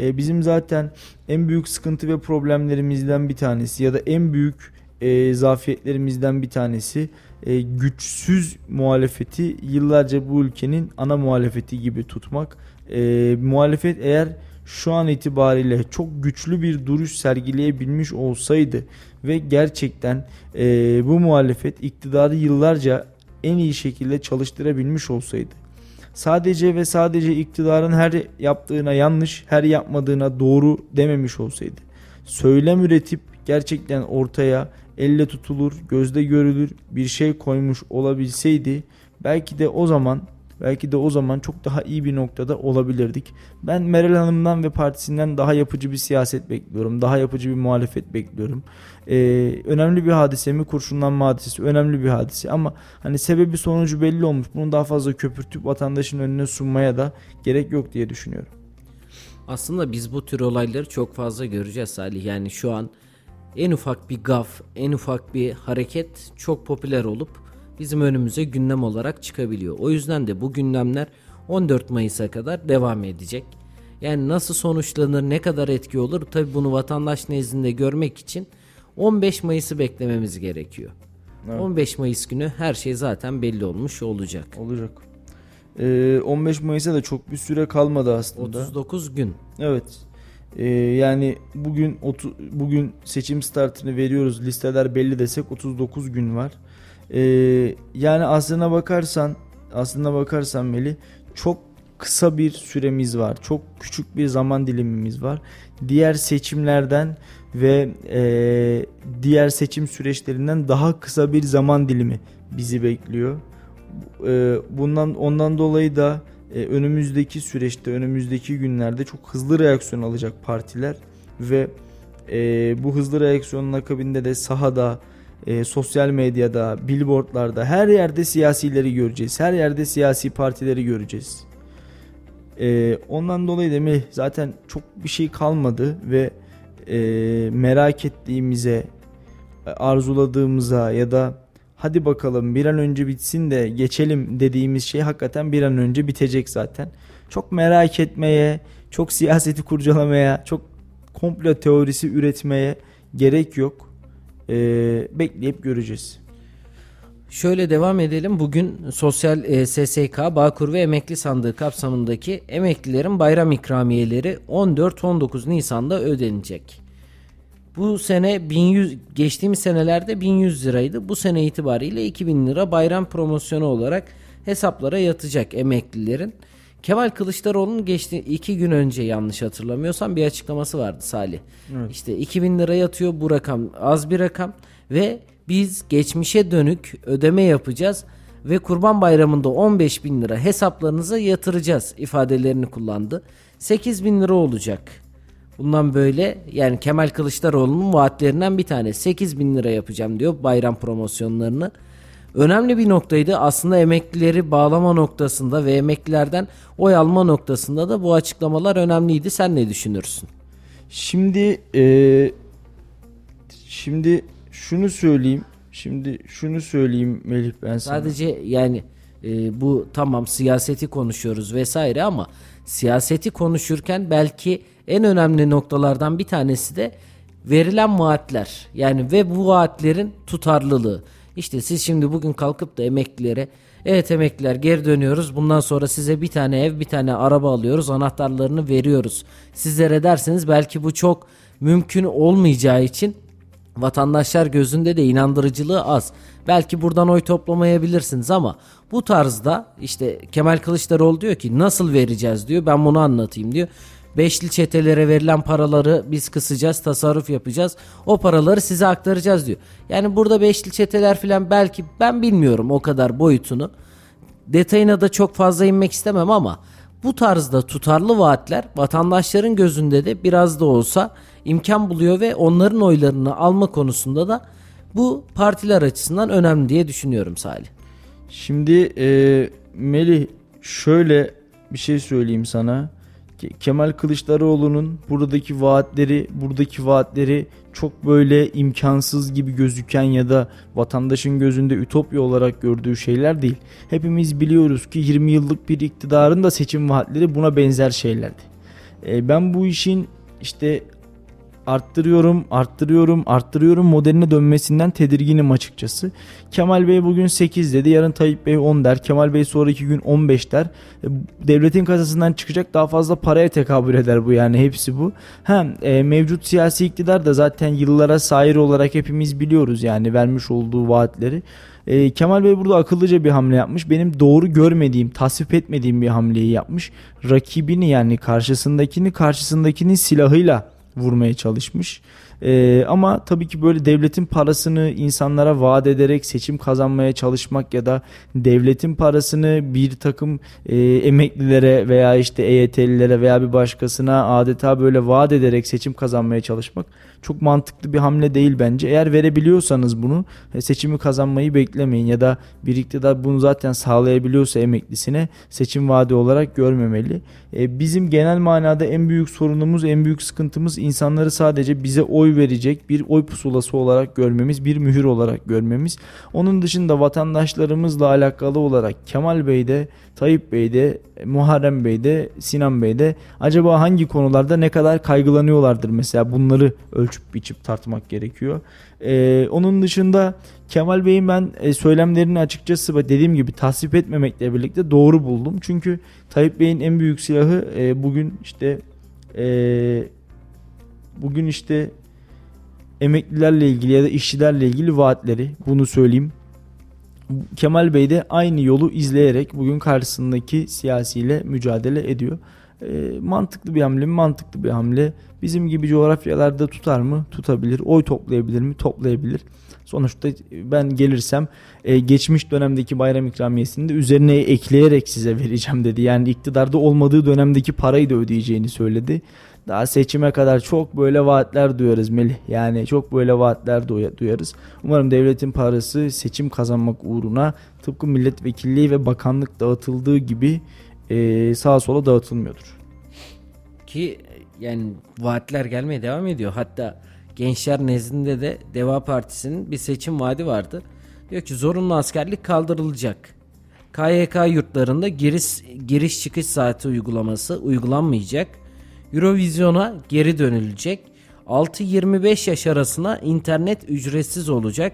e, bizim zaten en büyük sıkıntı ve problemlerimizden bir tanesi ya da en büyük e, zafiyetlerimizden bir tanesi e, güçsüz muhalefeti yıllarca bu ülkenin ana muhalefeti gibi tutmak. E, muhalefet eğer şu an itibariyle çok güçlü bir duruş sergileyebilmiş olsaydı ve gerçekten e, bu muhalefet iktidarı yıllarca en iyi şekilde çalıştırabilmiş olsaydı sadece ve sadece iktidarın her yaptığına yanlış, her yapmadığına doğru dememiş olsaydı. Söylem üretip gerçekten ortaya elle tutulur, gözde görülür bir şey koymuş olabilseydi belki de o zaman belki de o zaman çok daha iyi bir noktada olabilirdik. Ben Meral Hanım'dan ve partisinden daha yapıcı bir siyaset bekliyorum. Daha yapıcı bir muhalefet bekliyorum. Ee, önemli bir hadise mi? Kurşunlanma hadisesi önemli bir hadise ama hani sebebi sonucu belli olmuş. Bunu daha fazla köpürtüp vatandaşın önüne sunmaya da gerek yok diye düşünüyorum. Aslında biz bu tür olayları çok fazla göreceğiz Salih. Yani şu an en ufak bir gaf, en ufak bir hareket çok popüler olup bizim önümüze gündem olarak çıkabiliyor. O yüzden de bu gündemler 14 Mayıs'a kadar devam edecek. Yani nasıl sonuçlanır, ne kadar etki olur tabi bunu vatandaş nezdinde görmek için 15 Mayıs'ı beklememiz gerekiyor. Evet. 15 Mayıs günü her şey zaten belli olmuş olacak. Olacak. Ee, 15 Mayıs'a da çok bir süre kalmadı aslında. 39 gün. Evet. Ee, yani bugün otu, bugün seçim startını veriyoruz. Listeler belli desek 39 gün var. Ee, yani aslına bakarsan aslına bakarsan Meli çok kısa bir süremiz var. Çok küçük bir zaman dilimimiz var. Diğer seçimlerden ve e, diğer seçim süreçlerinden daha kısa bir zaman dilimi bizi bekliyor. E, bundan ondan dolayı da e, önümüzdeki süreçte, önümüzdeki günlerde çok hızlı reaksiyon alacak partiler ve e, bu hızlı reaksiyonun akabinde de sahada, e, sosyal medyada, billboardlarda her yerde siyasileri göreceğiz. Her yerde siyasi partileri göreceğiz. E, ondan dolayı da zaten çok bir şey kalmadı ve e, merak ettiğimize, arzuladığımıza ya da hadi bakalım bir an önce bitsin de geçelim dediğimiz şey hakikaten bir an önce bitecek zaten. Çok merak etmeye, çok siyaseti kurcalamaya, çok komplo teorisi üretmeye gerek yok. Ee, bekleyip göreceğiz. Şöyle devam edelim. Bugün Sosyal e, SSK, Bağkur ve Emekli Sandığı kapsamındaki emeklilerin bayram ikramiyeleri 14-19 Nisan'da ödenecek. Bu sene 1100 geçtiğimiz senelerde 1100 liraydı. Bu sene itibariyle 2000 lira bayram promosyonu olarak hesaplara yatacak emeklilerin. Kemal Kılıçdaroğlu'nun geçti iki gün önce yanlış hatırlamıyorsam bir açıklaması vardı Salih. Evet. İşte 2000 lira yatıyor bu rakam az bir rakam ve biz geçmişe dönük ödeme yapacağız ve Kurban Bayramı'nda 15 bin lira hesaplarınıza yatıracağız ifadelerini kullandı. 8 bin lira olacak Bundan böyle yani Kemal Kılıçdaroğlu'nun vaatlerinden bir tane 8 bin lira yapacağım diyor bayram promosyonlarını. Önemli bir noktaydı aslında emeklileri bağlama noktasında ve emeklilerden oy alma noktasında da bu açıklamalar önemliydi. Sen ne düşünürsün? Şimdi e, şimdi şunu söyleyeyim. Şimdi şunu söyleyeyim Melih ben sana. Sadece yani e, bu tamam siyaseti konuşuyoruz vesaire ama siyaseti konuşurken belki en önemli noktalardan bir tanesi de verilen vaatler. Yani ve bu vaatlerin tutarlılığı. İşte siz şimdi bugün kalkıp da emeklilere evet emekliler geri dönüyoruz. Bundan sonra size bir tane ev, bir tane araba alıyoruz. Anahtarlarını veriyoruz. Sizlere derseniz belki bu çok mümkün olmayacağı için vatandaşlar gözünde de inandırıcılığı az. Belki buradan oy toplamayabilirsiniz ama bu tarzda işte Kemal Kılıçdaroğlu diyor ki nasıl vereceğiz diyor. Ben bunu anlatayım diyor. Beşli çetelere verilen paraları biz kısacağız, tasarruf yapacağız. O paraları size aktaracağız diyor. Yani burada beşli çeteler falan belki ben bilmiyorum o kadar boyutunu. Detayına da çok fazla inmek istemem ama bu tarzda tutarlı vaatler vatandaşların gözünde de biraz da olsa imkan buluyor ve onların oylarını alma konusunda da bu partiler açısından önemli diye düşünüyorum Salih. Şimdi e, Melih şöyle bir şey söyleyeyim sana. Kemal Kılıçdaroğlu'nun buradaki vaatleri, buradaki vaatleri çok böyle imkansız gibi gözüken ya da vatandaşın gözünde ütopya olarak gördüğü şeyler değil. Hepimiz biliyoruz ki 20 yıllık bir iktidarın da seçim vaatleri buna benzer şeylerdi. E, ben bu işin işte arttırıyorum, arttırıyorum, arttırıyorum modeline dönmesinden tedirginim açıkçası. Kemal Bey bugün 8 dedi, yarın Tayyip Bey 10 der. Kemal Bey sonraki gün 15 der. E, devletin kasasından çıkacak daha fazla paraya tekabül eder bu yani hepsi bu. Hem mevcut siyasi iktidar da zaten yıllara sahir olarak hepimiz biliyoruz yani vermiş olduğu vaatleri. E, Kemal Bey burada akıllıca bir hamle yapmış. Benim doğru görmediğim, tasvip etmediğim bir hamleyi yapmış. Rakibini yani karşısındakini karşısındakinin silahıyla vurmaya çalışmış. Ee, ama tabii ki böyle devletin parasını insanlara vaat ederek seçim kazanmaya çalışmak ya da devletin parasını bir takım e, emeklilere veya işte EYT'lilere veya bir başkasına adeta böyle vaat ederek seçim kazanmaya çalışmak çok mantıklı bir hamle değil bence. Eğer verebiliyorsanız bunu e, seçimi kazanmayı beklemeyin ya da bir iktidar bunu zaten sağlayabiliyorsa emeklisine seçim vaadi olarak görmemeli. E, bizim genel manada en büyük sorunumuz, en büyük sıkıntımız insanları sadece bize oy verecek bir oy pusulası olarak görmemiz, bir mühür olarak görmemiz. Onun dışında vatandaşlarımızla alakalı olarak Kemal Bey'de, Tayyip Bey'de, Muharrem Bey'de, Sinan Bey'de acaba hangi konularda ne kadar kaygılanıyorlardır mesela bunları ölçüp biçip tartmak gerekiyor. Ee, onun dışında Kemal Bey'in ben e, söylemlerini açıkçası dediğim gibi tasvip etmemekle birlikte doğru buldum. Çünkü Tayyip Bey'in en büyük silahı e, bugün işte e, bugün işte emeklilerle ilgili ya da işçilerle ilgili vaatleri bunu söyleyeyim. Kemal Bey de aynı yolu izleyerek bugün karşısındaki siyasiyle mücadele ediyor. E, mantıklı bir hamle mi? Mantıklı bir hamle. Bizim gibi coğrafyalarda tutar mı? Tutabilir. Oy toplayabilir mi? Toplayabilir. Sonuçta ben gelirsem e, geçmiş dönemdeki bayram ikramiyesini de üzerine ekleyerek size vereceğim dedi. Yani iktidarda olmadığı dönemdeki parayı da ödeyeceğini söyledi. Daha seçime kadar çok böyle vaatler duyarız Melih. Yani çok böyle vaatler duyarız. Umarım devletin parası seçim kazanmak uğruna tıpkı milletvekilliği ve bakanlık dağıtıldığı gibi e, sağa sola dağıtılmıyordur. Ki yani vaatler gelmeye devam ediyor. Hatta gençler nezdinde de Deva Partisi'nin bir seçim vaadi vardı. Diyor ki zorunlu askerlik kaldırılacak. KYK yurtlarında giriş, giriş çıkış saati uygulaması uygulanmayacak. Eurovision'a geri dönülecek. 6-25 yaş arasına internet ücretsiz olacak.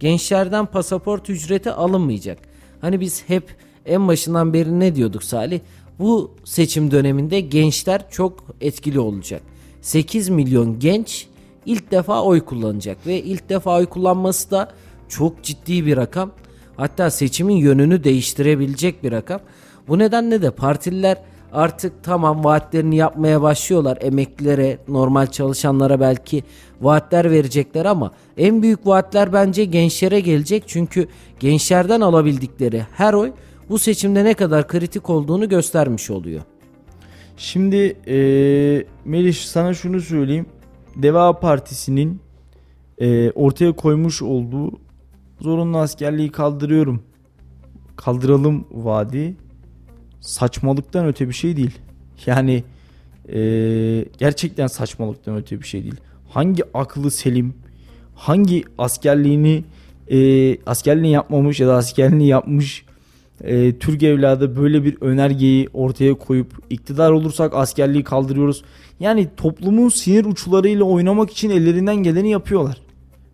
Gençlerden pasaport ücreti alınmayacak. Hani biz hep en başından beri ne diyorduk Salih? Bu seçim döneminde gençler çok etkili olacak. 8 milyon genç ilk defa oy kullanacak ve ilk defa oy kullanması da çok ciddi bir rakam. Hatta seçimin yönünü değiştirebilecek bir rakam. Bu nedenle de partililer artık tamam vaatlerini yapmaya başlıyorlar. Emeklilere, normal çalışanlara belki vaatler verecekler ama en büyük vaatler bence gençlere gelecek. Çünkü gençlerden alabildikleri her oy bu seçimde ne kadar kritik olduğunu göstermiş oluyor. Şimdi e, Melih sana şunu söyleyeyim. Deva Partisi'nin e, ortaya koymuş olduğu zorunlu askerliği kaldırıyorum. Kaldıralım vaadi saçmalıktan öte bir şey değil. Yani e, gerçekten saçmalıktan öte bir şey değil. Hangi aklı selim, hangi askerliğini e, askerliğini yapmamış ya da askerliğini yapmış e, Türk evladı böyle bir önergeyi ortaya koyup iktidar olursak askerliği kaldırıyoruz. Yani toplumun sinir uçlarıyla oynamak için ellerinden geleni yapıyorlar.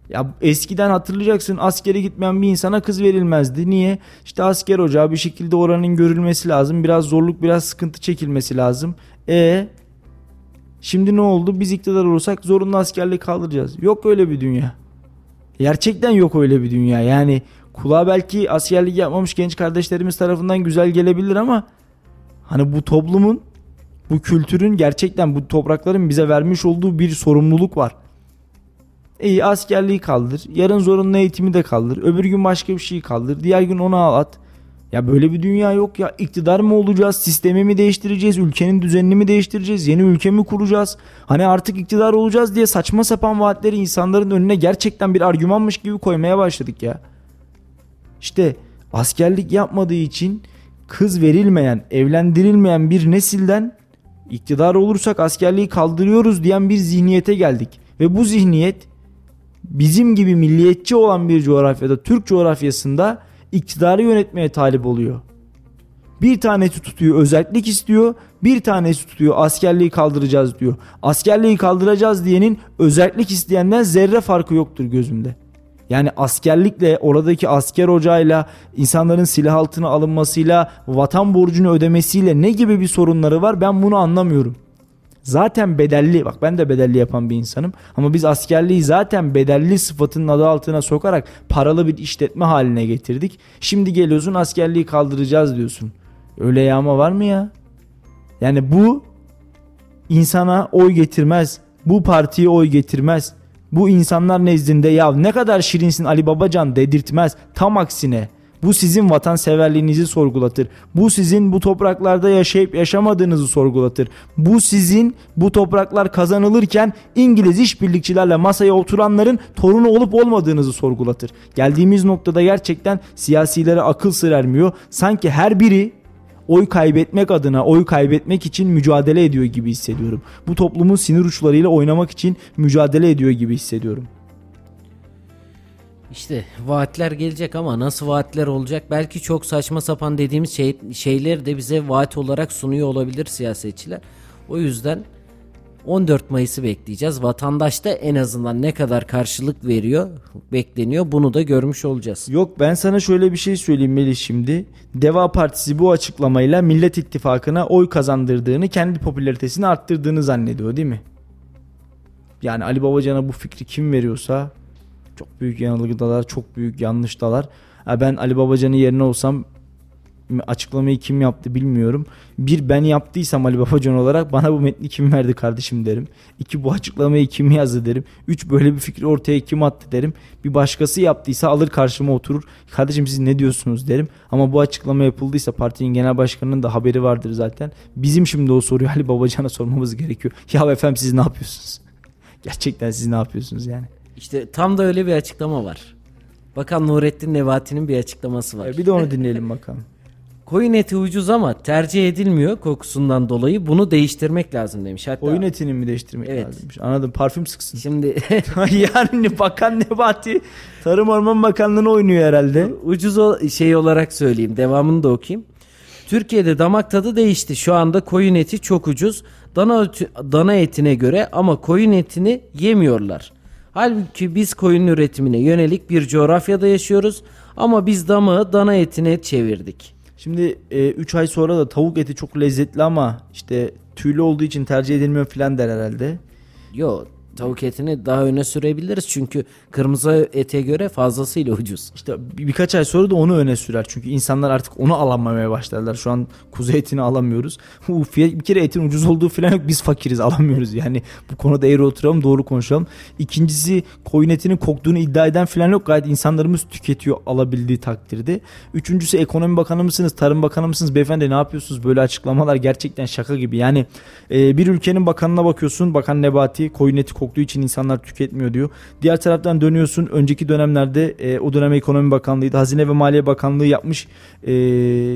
Ya eskiden hatırlayacaksın askere gitmeyen bir insana kız verilmezdi. Niye? İşte asker ocağı bir şekilde oranın görülmesi lazım. Biraz zorluk, biraz sıkıntı çekilmesi lazım. E şimdi ne oldu? Biz iktidar olursak zorunlu askerliği kaldıracağız. Yok öyle bir dünya. Gerçekten yok öyle bir dünya. Yani kulağa belki askerlik yapmamış genç kardeşlerimiz tarafından güzel gelebilir ama hani bu toplumun, bu kültürün gerçekten bu toprakların bize vermiş olduğu bir sorumluluk var. İyi askerliği kaldır. Yarın zorunlu eğitimi de kaldır. Öbür gün başka bir şey kaldır. Diğer gün onu al. Ya böyle bir dünya yok ya. İktidar mı olacağız? Sistemi mi değiştireceğiz? Ülkenin düzenini mi değiştireceğiz? Yeni ülke mi kuracağız? Hani artık iktidar olacağız diye saçma sapan vaatleri insanların önüne gerçekten bir argümanmış gibi koymaya başladık ya. İşte askerlik yapmadığı için kız verilmeyen, evlendirilmeyen bir nesilden iktidar olursak askerliği kaldırıyoruz diyen bir zihniyete geldik. Ve bu zihniyet bizim gibi milliyetçi olan bir coğrafyada, Türk coğrafyasında iktidarı yönetmeye talip oluyor. Bir tanesi tutuyor özellik istiyor, bir tanesi tutuyor askerliği kaldıracağız diyor. Askerliği kaldıracağız diyenin özellik isteyenden zerre farkı yoktur gözümde. Yani askerlikle oradaki asker ocağıyla insanların silah altına alınmasıyla vatan borcunu ödemesiyle ne gibi bir sorunları var ben bunu anlamıyorum. Zaten bedelli bak ben de bedelli yapan bir insanım ama biz askerliği zaten bedelli sıfatının adı altına sokarak paralı bir işletme haline getirdik. Şimdi geliyorsun askerliği kaldıracağız diyorsun. Öyle yağma var mı ya? Yani bu insana oy getirmez. Bu partiye oy getirmez. Bu insanlar nezdinde ya ne kadar şirinsin Ali Babacan dedirtmez. Tam aksine bu sizin vatanseverliğinizi sorgulatır. Bu sizin bu topraklarda yaşayıp yaşamadığınızı sorgulatır. Bu sizin bu topraklar kazanılırken İngiliz işbirlikçilerle masaya oturanların torunu olup olmadığınızı sorgulatır. Geldiğimiz noktada gerçekten siyasilere akıl sır ermiyor. Sanki her biri oy kaybetmek adına oy kaybetmek için mücadele ediyor gibi hissediyorum. Bu toplumun sinir uçlarıyla oynamak için mücadele ediyor gibi hissediyorum. İşte vaatler gelecek ama nasıl vaatler olacak? Belki çok saçma sapan dediğimiz şey, şeyleri de bize vaat olarak sunuyor olabilir siyasetçiler. O yüzden 14 Mayıs'ı bekleyeceğiz. Vatandaş da en azından ne kadar karşılık veriyor, bekleniyor bunu da görmüş olacağız. Yok ben sana şöyle bir şey söyleyeyim Melih şimdi. Deva Partisi bu açıklamayla Millet İttifakı'na oy kazandırdığını, kendi popülaritesini arttırdığını zannediyor değil mi? Yani Ali Babacan'a bu fikri kim veriyorsa çok büyük yanılgıdalar, çok büyük yanlıştalar. Ben Ali Babacan'ın yerine olsam açıklamayı kim yaptı bilmiyorum. Bir ben yaptıysam Ali Babacan olarak bana bu metni kim verdi kardeşim derim. İki bu açıklamayı kim yazdı derim. Üç böyle bir fikri ortaya kim attı derim. Bir başkası yaptıysa alır karşıma oturur. Kardeşim siz ne diyorsunuz derim. Ama bu açıklama yapıldıysa partinin genel başkanının da haberi vardır zaten. Bizim şimdi o soruyu Ali Babacan'a sormamız gerekiyor. Ya efendim siz ne yapıyorsunuz? Gerçekten siz ne yapıyorsunuz yani? İşte tam da öyle bir açıklama var. Bakan Nurettin Nebati'nin bir açıklaması var. E, bir de onu dinleyelim bakalım. Koyun eti ucuz ama tercih edilmiyor kokusundan dolayı. Bunu değiştirmek lazım demiş. Hatta Koyun etini mi değiştirmek Evet. lazımmış? Anladım. Parfüm sıksın. Şimdi yani Bakan Nebati Tarım Orman Bakanlığı'nı oynuyor herhalde. ucuz o şey olarak söyleyeyim. Devamını da okuyayım. Türkiye'de damak tadı değişti. Şu anda koyun eti çok ucuz. Dana dana etine göre ama koyun etini yemiyorlar. Halbuki biz koyun üretimine yönelik bir coğrafyada yaşıyoruz ama biz damağı dana etine çevirdik. Şimdi 3 ay sonra da tavuk eti çok lezzetli ama işte tüylü olduğu için tercih edilmiyor filan der herhalde. Yo Tavuk etini daha öne sürebiliriz çünkü kırmızı ete göre fazlasıyla ucuz. İşte bir- birkaç ay sonra da onu öne sürer. Çünkü insanlar artık onu alamamaya başladılar. Şu an kuzu etini alamıyoruz. Bir kere etin ucuz olduğu falan yok. Biz fakiriz alamıyoruz. Yani bu konuda eğri oturalım doğru konuşalım. İkincisi koyun etinin koktuğunu iddia eden falan yok. Gayet insanlarımız tüketiyor alabildiği takdirde. Üçüncüsü ekonomi bakanı mısınız? Tarım bakanı mısınız? Beyefendi ne yapıyorsunuz? Böyle açıklamalar gerçekten şaka gibi. Yani e, bir ülkenin bakanına bakıyorsun. Bakan Nebati koyun eti koktuğu için insanlar tüketmiyor diyor. Diğer taraftan dönüyorsun. Önceki dönemlerde e, o dönem Ekonomi Bakanlığı'ydı. Hazine ve Maliye Bakanlığı yapmış. E,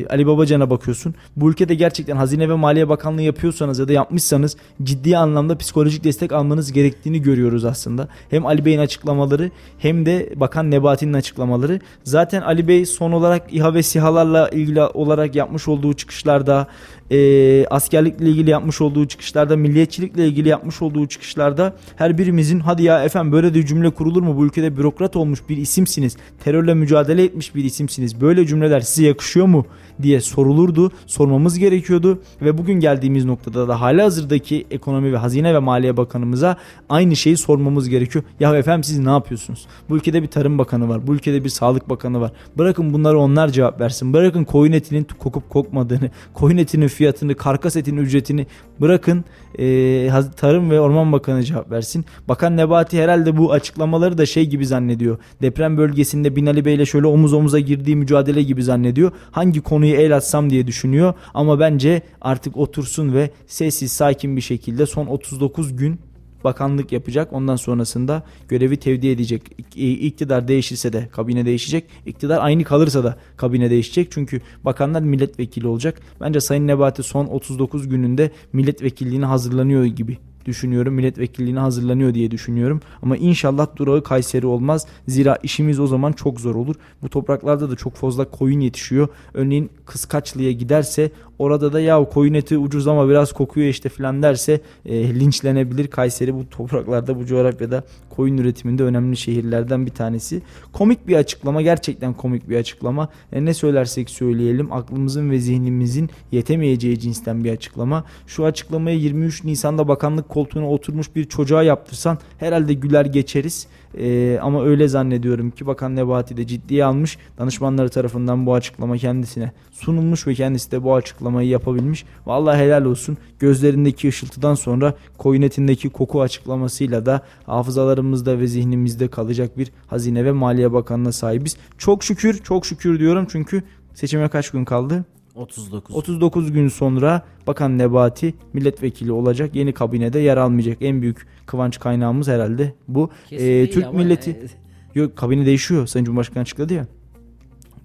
Ali Babacan'a bakıyorsun. Bu ülkede gerçekten Hazine ve Maliye Bakanlığı yapıyorsanız ya da yapmışsanız ciddi anlamda psikolojik destek almanız gerektiğini görüyoruz aslında. Hem Ali Bey'in açıklamaları hem de Bakan Nebati'nin açıklamaları. Zaten Ali Bey son olarak İHA ve SİHA'larla ilgili olarak yapmış olduğu çıkışlarda e, askerlikle ilgili yapmış olduğu çıkışlarda, milliyetçilikle ilgili yapmış olduğu çıkışlarda her birimizin hadi ya efendim böyle de cümle kurulur mu? Bu ülkede bürokrat olmuş bir isimsiniz. Terörle mücadele etmiş bir isimsiniz. Böyle cümleler size yakışıyor mu? Diye sorulurdu. Sormamız gerekiyordu ve bugün geldiğimiz noktada da hala hazırdaki ekonomi ve hazine ve maliye bakanımıza aynı şeyi sormamız gerekiyor. Ya efendim siz ne yapıyorsunuz? Bu ülkede bir tarım bakanı var. Bu ülkede bir sağlık bakanı var. Bırakın bunları onlar cevap versin. Bırakın koyun etinin kokup kokmadığını, koyun etinin fiyatını, karkas etinin ücretini bırakın e, Tarım ve Orman Bakanı cevap versin. Bakan Nebati herhalde bu açıklamaları da şey gibi zannediyor. Deprem bölgesinde Binali Bey'le şöyle omuz omuza girdiği mücadele gibi zannediyor. Hangi konuyu el atsam diye düşünüyor. Ama bence artık otursun ve sessiz sakin bir şekilde son 39 gün bakanlık yapacak. Ondan sonrasında görevi tevdi edecek. İktidar değişirse de kabine değişecek. İktidar aynı kalırsa da kabine değişecek. Çünkü bakanlar milletvekili olacak. Bence Sayın Nebati son 39 gününde milletvekilliğine hazırlanıyor gibi düşünüyorum. Milletvekilliğine hazırlanıyor diye düşünüyorum. Ama inşallah durağı Kayseri olmaz. Zira işimiz o zaman çok zor olur. Bu topraklarda da çok fazla koyun yetişiyor. Örneğin Kıskaçlı'ya giderse orada da ya koyun eti ucuz ama biraz kokuyor işte filan derse e, linçlenebilir. Kayseri bu topraklarda bu coğrafyada koyun üretiminde önemli şehirlerden bir tanesi. Komik bir açıklama gerçekten komik bir açıklama. E, ne söylersek söyleyelim aklımızın ve zihnimizin yetemeyeceği cinsten bir açıklama. Şu açıklamayı 23 Nisan'da bakanlık koltuğuna oturmuş bir çocuğa yaptırsan herhalde güler geçeriz. E, ama öyle zannediyorum ki Bakan Nebati de ciddiye almış. Danışmanları tarafından bu açıklama kendisine sunulmuş ve kendisi de bu açıklamayı yapabilmiş. Vallahi helal olsun. Gözlerindeki ışıltıdan sonra koyun etindeki koku açıklamasıyla da hafızalarımızda ve zihnimizde kalacak bir Hazine ve Maliye Bakanlığı'na sahibiz. Çok şükür, çok şükür diyorum çünkü seçime kaç gün kaldı? 39. 39 gün sonra Bakan Nebati milletvekili olacak. Yeni kabinede yer almayacak. En büyük kıvanç kaynağımız herhalde bu. Kesin Ee, Türk milleti e, yok kabine değişiyor. Sayın Cumhurbaşkanı açıkladı ya.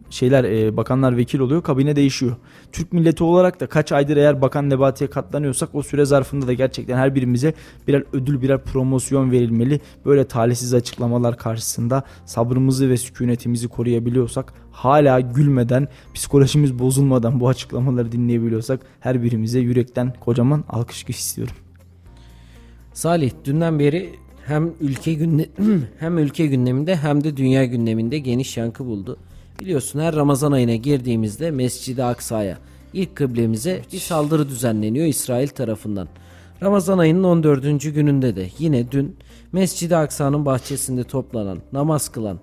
Şeyler e, bakanlar vekil oluyor kabine değişiyor. Türk milleti olarak da kaç aydır eğer Bakan Nebati'ye katlanıyorsak o süre zarfında da gerçekten her birimize birer ödül birer promosyon verilmeli. Böyle talihsiz açıklamalar karşısında sabrımızı ve sükunetimizi koruyabiliyorsak hala gülmeden psikolojimiz bozulmadan bu açıklamaları dinleyebiliyorsak her birimize yürekten kocaman alkış istiyorum. Salih dünden beri hem ülke günde hem ülke gündeminde hem de dünya gündeminde geniş yankı buldu. Biliyorsun her Ramazan ayına girdiğimizde Mescid-i Aksa'ya ilk kıblemize bir saldırı düzenleniyor İsrail tarafından. Ramazan ayının 14. gününde de yine dün Mescid-i Aksa'nın bahçesinde toplanan, namaz kılan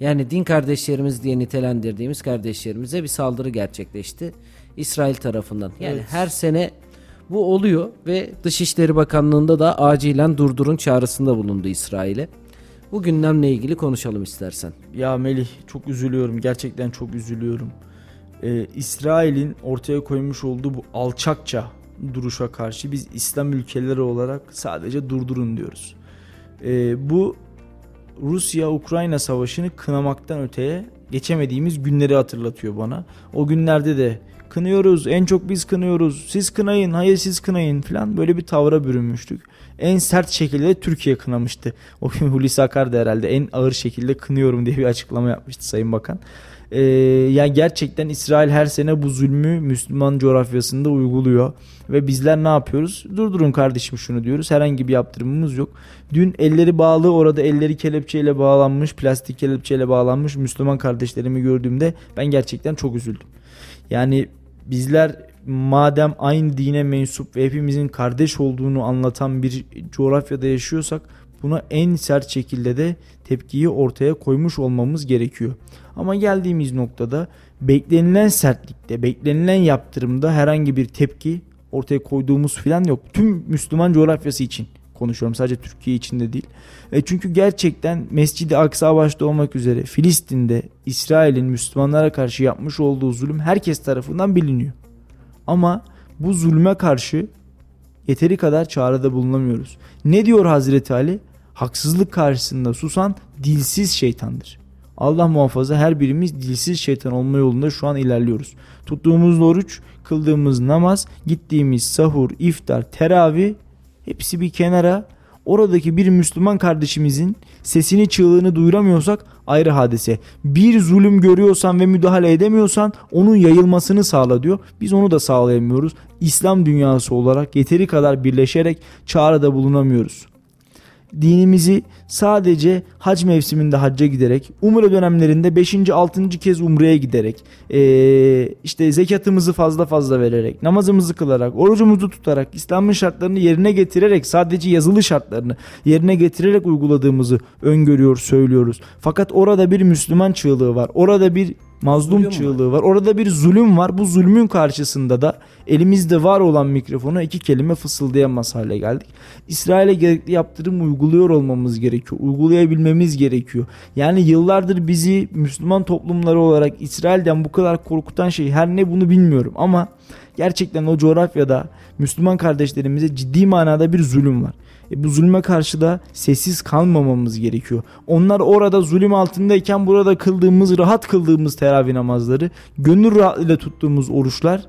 yani din kardeşlerimiz diye nitelendirdiğimiz kardeşlerimize bir saldırı gerçekleşti İsrail tarafından. Yani Evet. her sene bu oluyor ve Dışişleri Bakanlığı'nda da acilen durdurun çağrısında bulundu İsrail'e. Bu gündemle ilgili konuşalım istersen. Ya Melih çok üzülüyorum. Gerçekten çok üzülüyorum. Ee, İsrail'in ortaya koymuş olduğu bu alçakça duruşa karşı biz İslam ülkeleri olarak sadece durdurun diyoruz. Ee, bu Rusya-Ukrayna savaşını kınamaktan öteye geçemediğimiz günleri hatırlatıyor bana. O günlerde de kınıyoruz, en çok biz kınıyoruz, siz kınayın, hayır siz kınayın falan böyle bir tavra bürünmüştük. En sert şekilde Türkiye kınamıştı. O gün Hulusi Akar da herhalde en ağır şekilde kınıyorum diye bir açıklama yapmıştı Sayın Bakan. Ee, yani gerçekten İsrail her sene bu zulmü Müslüman coğrafyasında uyguluyor. Ve bizler ne yapıyoruz? Durdurun kardeşim şunu diyoruz. Herhangi bir yaptırımımız yok. Dün elleri bağlı orada elleri kelepçeyle bağlanmış, plastik kelepçeyle bağlanmış Müslüman kardeşlerimi gördüğümde ben gerçekten çok üzüldüm. Yani bizler madem aynı dine mensup ve hepimizin kardeş olduğunu anlatan bir coğrafyada yaşıyorsak buna en sert şekilde de tepkiyi ortaya koymuş olmamız gerekiyor. Ama geldiğimiz noktada beklenilen sertlikte, beklenilen yaptırımda herhangi bir tepki ortaya koyduğumuz filan yok. Tüm Müslüman coğrafyası için konuşuyorum. Sadece Türkiye için de değil. E çünkü gerçekten Mescid-i Aksa başta olmak üzere Filistin'de İsrail'in Müslümanlara karşı yapmış olduğu zulüm herkes tarafından biliniyor. Ama bu zulme karşı yeteri kadar çağrıda bulunamıyoruz. Ne diyor Hazreti Ali? Haksızlık karşısında susan dilsiz şeytandır. Allah muhafaza her birimiz dilsiz şeytan olma yolunda şu an ilerliyoruz. Tuttuğumuz oruç, kıldığımız namaz, gittiğimiz sahur, iftar, teravih hepsi bir kenara oradaki bir Müslüman kardeşimizin sesini çığlığını duyuramıyorsak ayrı hadise. Bir zulüm görüyorsan ve müdahale edemiyorsan onun yayılmasını sağla diyor. Biz onu da sağlayamıyoruz. İslam dünyası olarak yeteri kadar birleşerek çağrıda bulunamıyoruz dinimizi sadece hac mevsiminde hacca giderek, umre dönemlerinde 5. 6. kez umreye giderek, ee, işte zekatımızı fazla fazla vererek, namazımızı kılarak, orucumuzu tutarak, İslam'ın şartlarını yerine getirerek, sadece yazılı şartlarını yerine getirerek uyguladığımızı öngörüyor, söylüyoruz. Fakat orada bir Müslüman çığlığı var. Orada bir mazlum zulüm çığlığı var. var. Orada bir zulüm var. Bu zulmün karşısında da elimizde var olan mikrofona iki kelime fısıldayamaz hale geldik. İsrail'e gerekli yaptırım uyguluyor olmamız gerekiyor. Uygulayabilmemiz gerekiyor. Yani yıllardır bizi Müslüman toplumları olarak İsrail'den bu kadar korkutan şey her ne bunu bilmiyorum ama gerçekten o coğrafyada Müslüman kardeşlerimize ciddi manada bir zulüm var. E bu zulme karşı da sessiz kalmamamız gerekiyor. Onlar orada zulüm altındayken burada kıldığımız, rahat kıldığımız teravih namazları, gönül rahatlığıyla tuttuğumuz oruçlar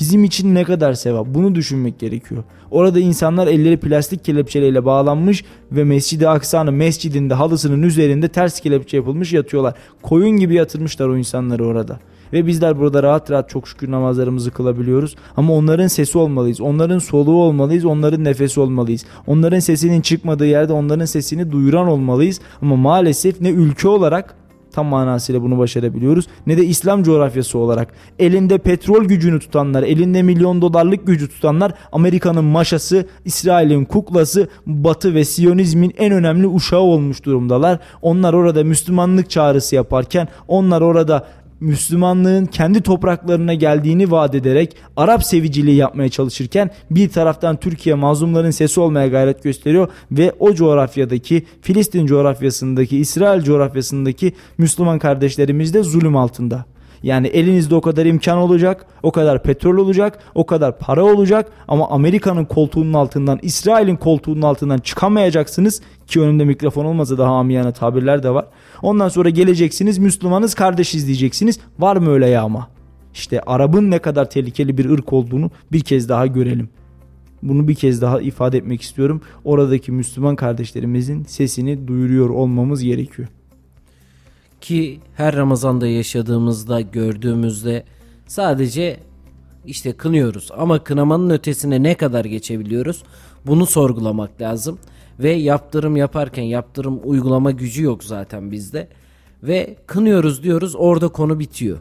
bizim için ne kadar sevap bunu düşünmek gerekiyor. Orada insanlar elleri plastik kelepçeyle bağlanmış ve Mescid-i Aksa'nın mescidinde halısının üzerinde ters kelepçe yapılmış yatıyorlar. Koyun gibi yatırmışlar o insanları orada. Ve bizler burada rahat rahat çok şükür namazlarımızı kılabiliyoruz. Ama onların sesi olmalıyız. Onların soluğu olmalıyız. Onların nefesi olmalıyız. Onların sesinin çıkmadığı yerde onların sesini duyuran olmalıyız. Ama maalesef ne ülke olarak tam manasıyla bunu başarabiliyoruz. Ne de İslam coğrafyası olarak elinde petrol gücünü tutanlar, elinde milyon dolarlık gücü tutanlar Amerika'nın maşası, İsrail'in kuklası, Batı ve Siyonizmin en önemli uşağı olmuş durumdalar. Onlar orada Müslümanlık çağrısı yaparken, onlar orada Müslümanlığın kendi topraklarına geldiğini vaat ederek Arap seviciliği yapmaya çalışırken bir taraftan Türkiye mazlumların sesi olmaya gayret gösteriyor ve o coğrafyadaki Filistin coğrafyasındaki İsrail coğrafyasındaki Müslüman kardeşlerimiz de zulüm altında. Yani elinizde o kadar imkan olacak, o kadar petrol olacak, o kadar para olacak ama Amerika'nın koltuğunun altından, İsrail'in koltuğunun altından çıkamayacaksınız ki önümde mikrofon olmasa daha amiyane tabirler de var. Ondan sonra geleceksiniz Müslümanız kardeşiz diyeceksiniz. Var mı öyle yağma? İşte Arap'ın ne kadar tehlikeli bir ırk olduğunu bir kez daha görelim. Bunu bir kez daha ifade etmek istiyorum. Oradaki Müslüman kardeşlerimizin sesini duyuruyor olmamız gerekiyor. Ki her Ramazan'da yaşadığımızda, gördüğümüzde sadece işte kınıyoruz. Ama kınamanın ötesine ne kadar geçebiliyoruz? Bunu sorgulamak lazım. Ve yaptırım yaparken yaptırım uygulama gücü yok zaten bizde. Ve kınıyoruz diyoruz orada konu bitiyor.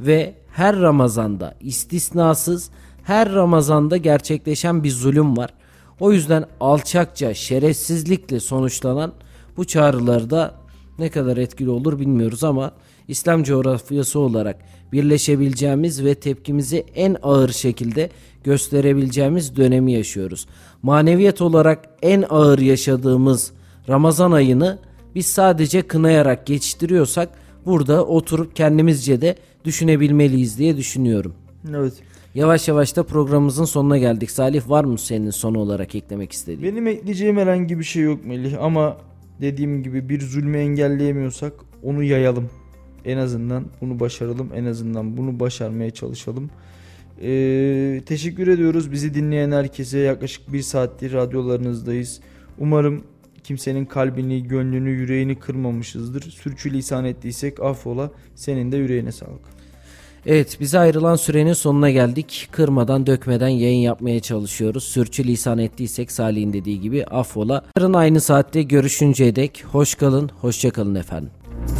Ve her Ramazan'da istisnasız her Ramazan'da gerçekleşen bir zulüm var. O yüzden alçakça, şerefsizlikle sonuçlanan bu çağrıları da ne kadar etkili olur bilmiyoruz ama İslam coğrafyası olarak birleşebileceğimiz ve tepkimizi en ağır şekilde gösterebileceğimiz dönemi yaşıyoruz. Maneviyat olarak en ağır yaşadığımız Ramazan ayını biz sadece kınayarak geçiştiriyorsak burada oturup kendimizce de düşünebilmeliyiz diye düşünüyorum. Evet. Yavaş yavaş da programımızın sonuna geldik. Salih var mı senin son olarak eklemek istediğin? Benim ekleyeceğim herhangi bir şey yok Melih ama dediğim gibi bir zulmü engelleyemiyorsak onu yayalım. En azından bunu başaralım. En azından bunu başarmaya çalışalım. Ee, teşekkür ediyoruz bizi dinleyen herkese. Yaklaşık bir saattir radyolarınızdayız. Umarım kimsenin kalbini, gönlünü, yüreğini kırmamışızdır. Sürçülisan ettiysek affola. Senin de yüreğine sağlık. Evet bize ayrılan sürenin sonuna geldik. Kırmadan dökmeden yayın yapmaya çalışıyoruz. Sürçülisan ettiysek Salih'in dediği gibi affola. Yarın aynı saatte görüşünceye dek hoş kalın, hoşça kalın efendim.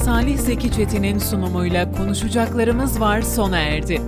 Salih Zeki Çetin'in sunumuyla konuşacaklarımız var sona erdi.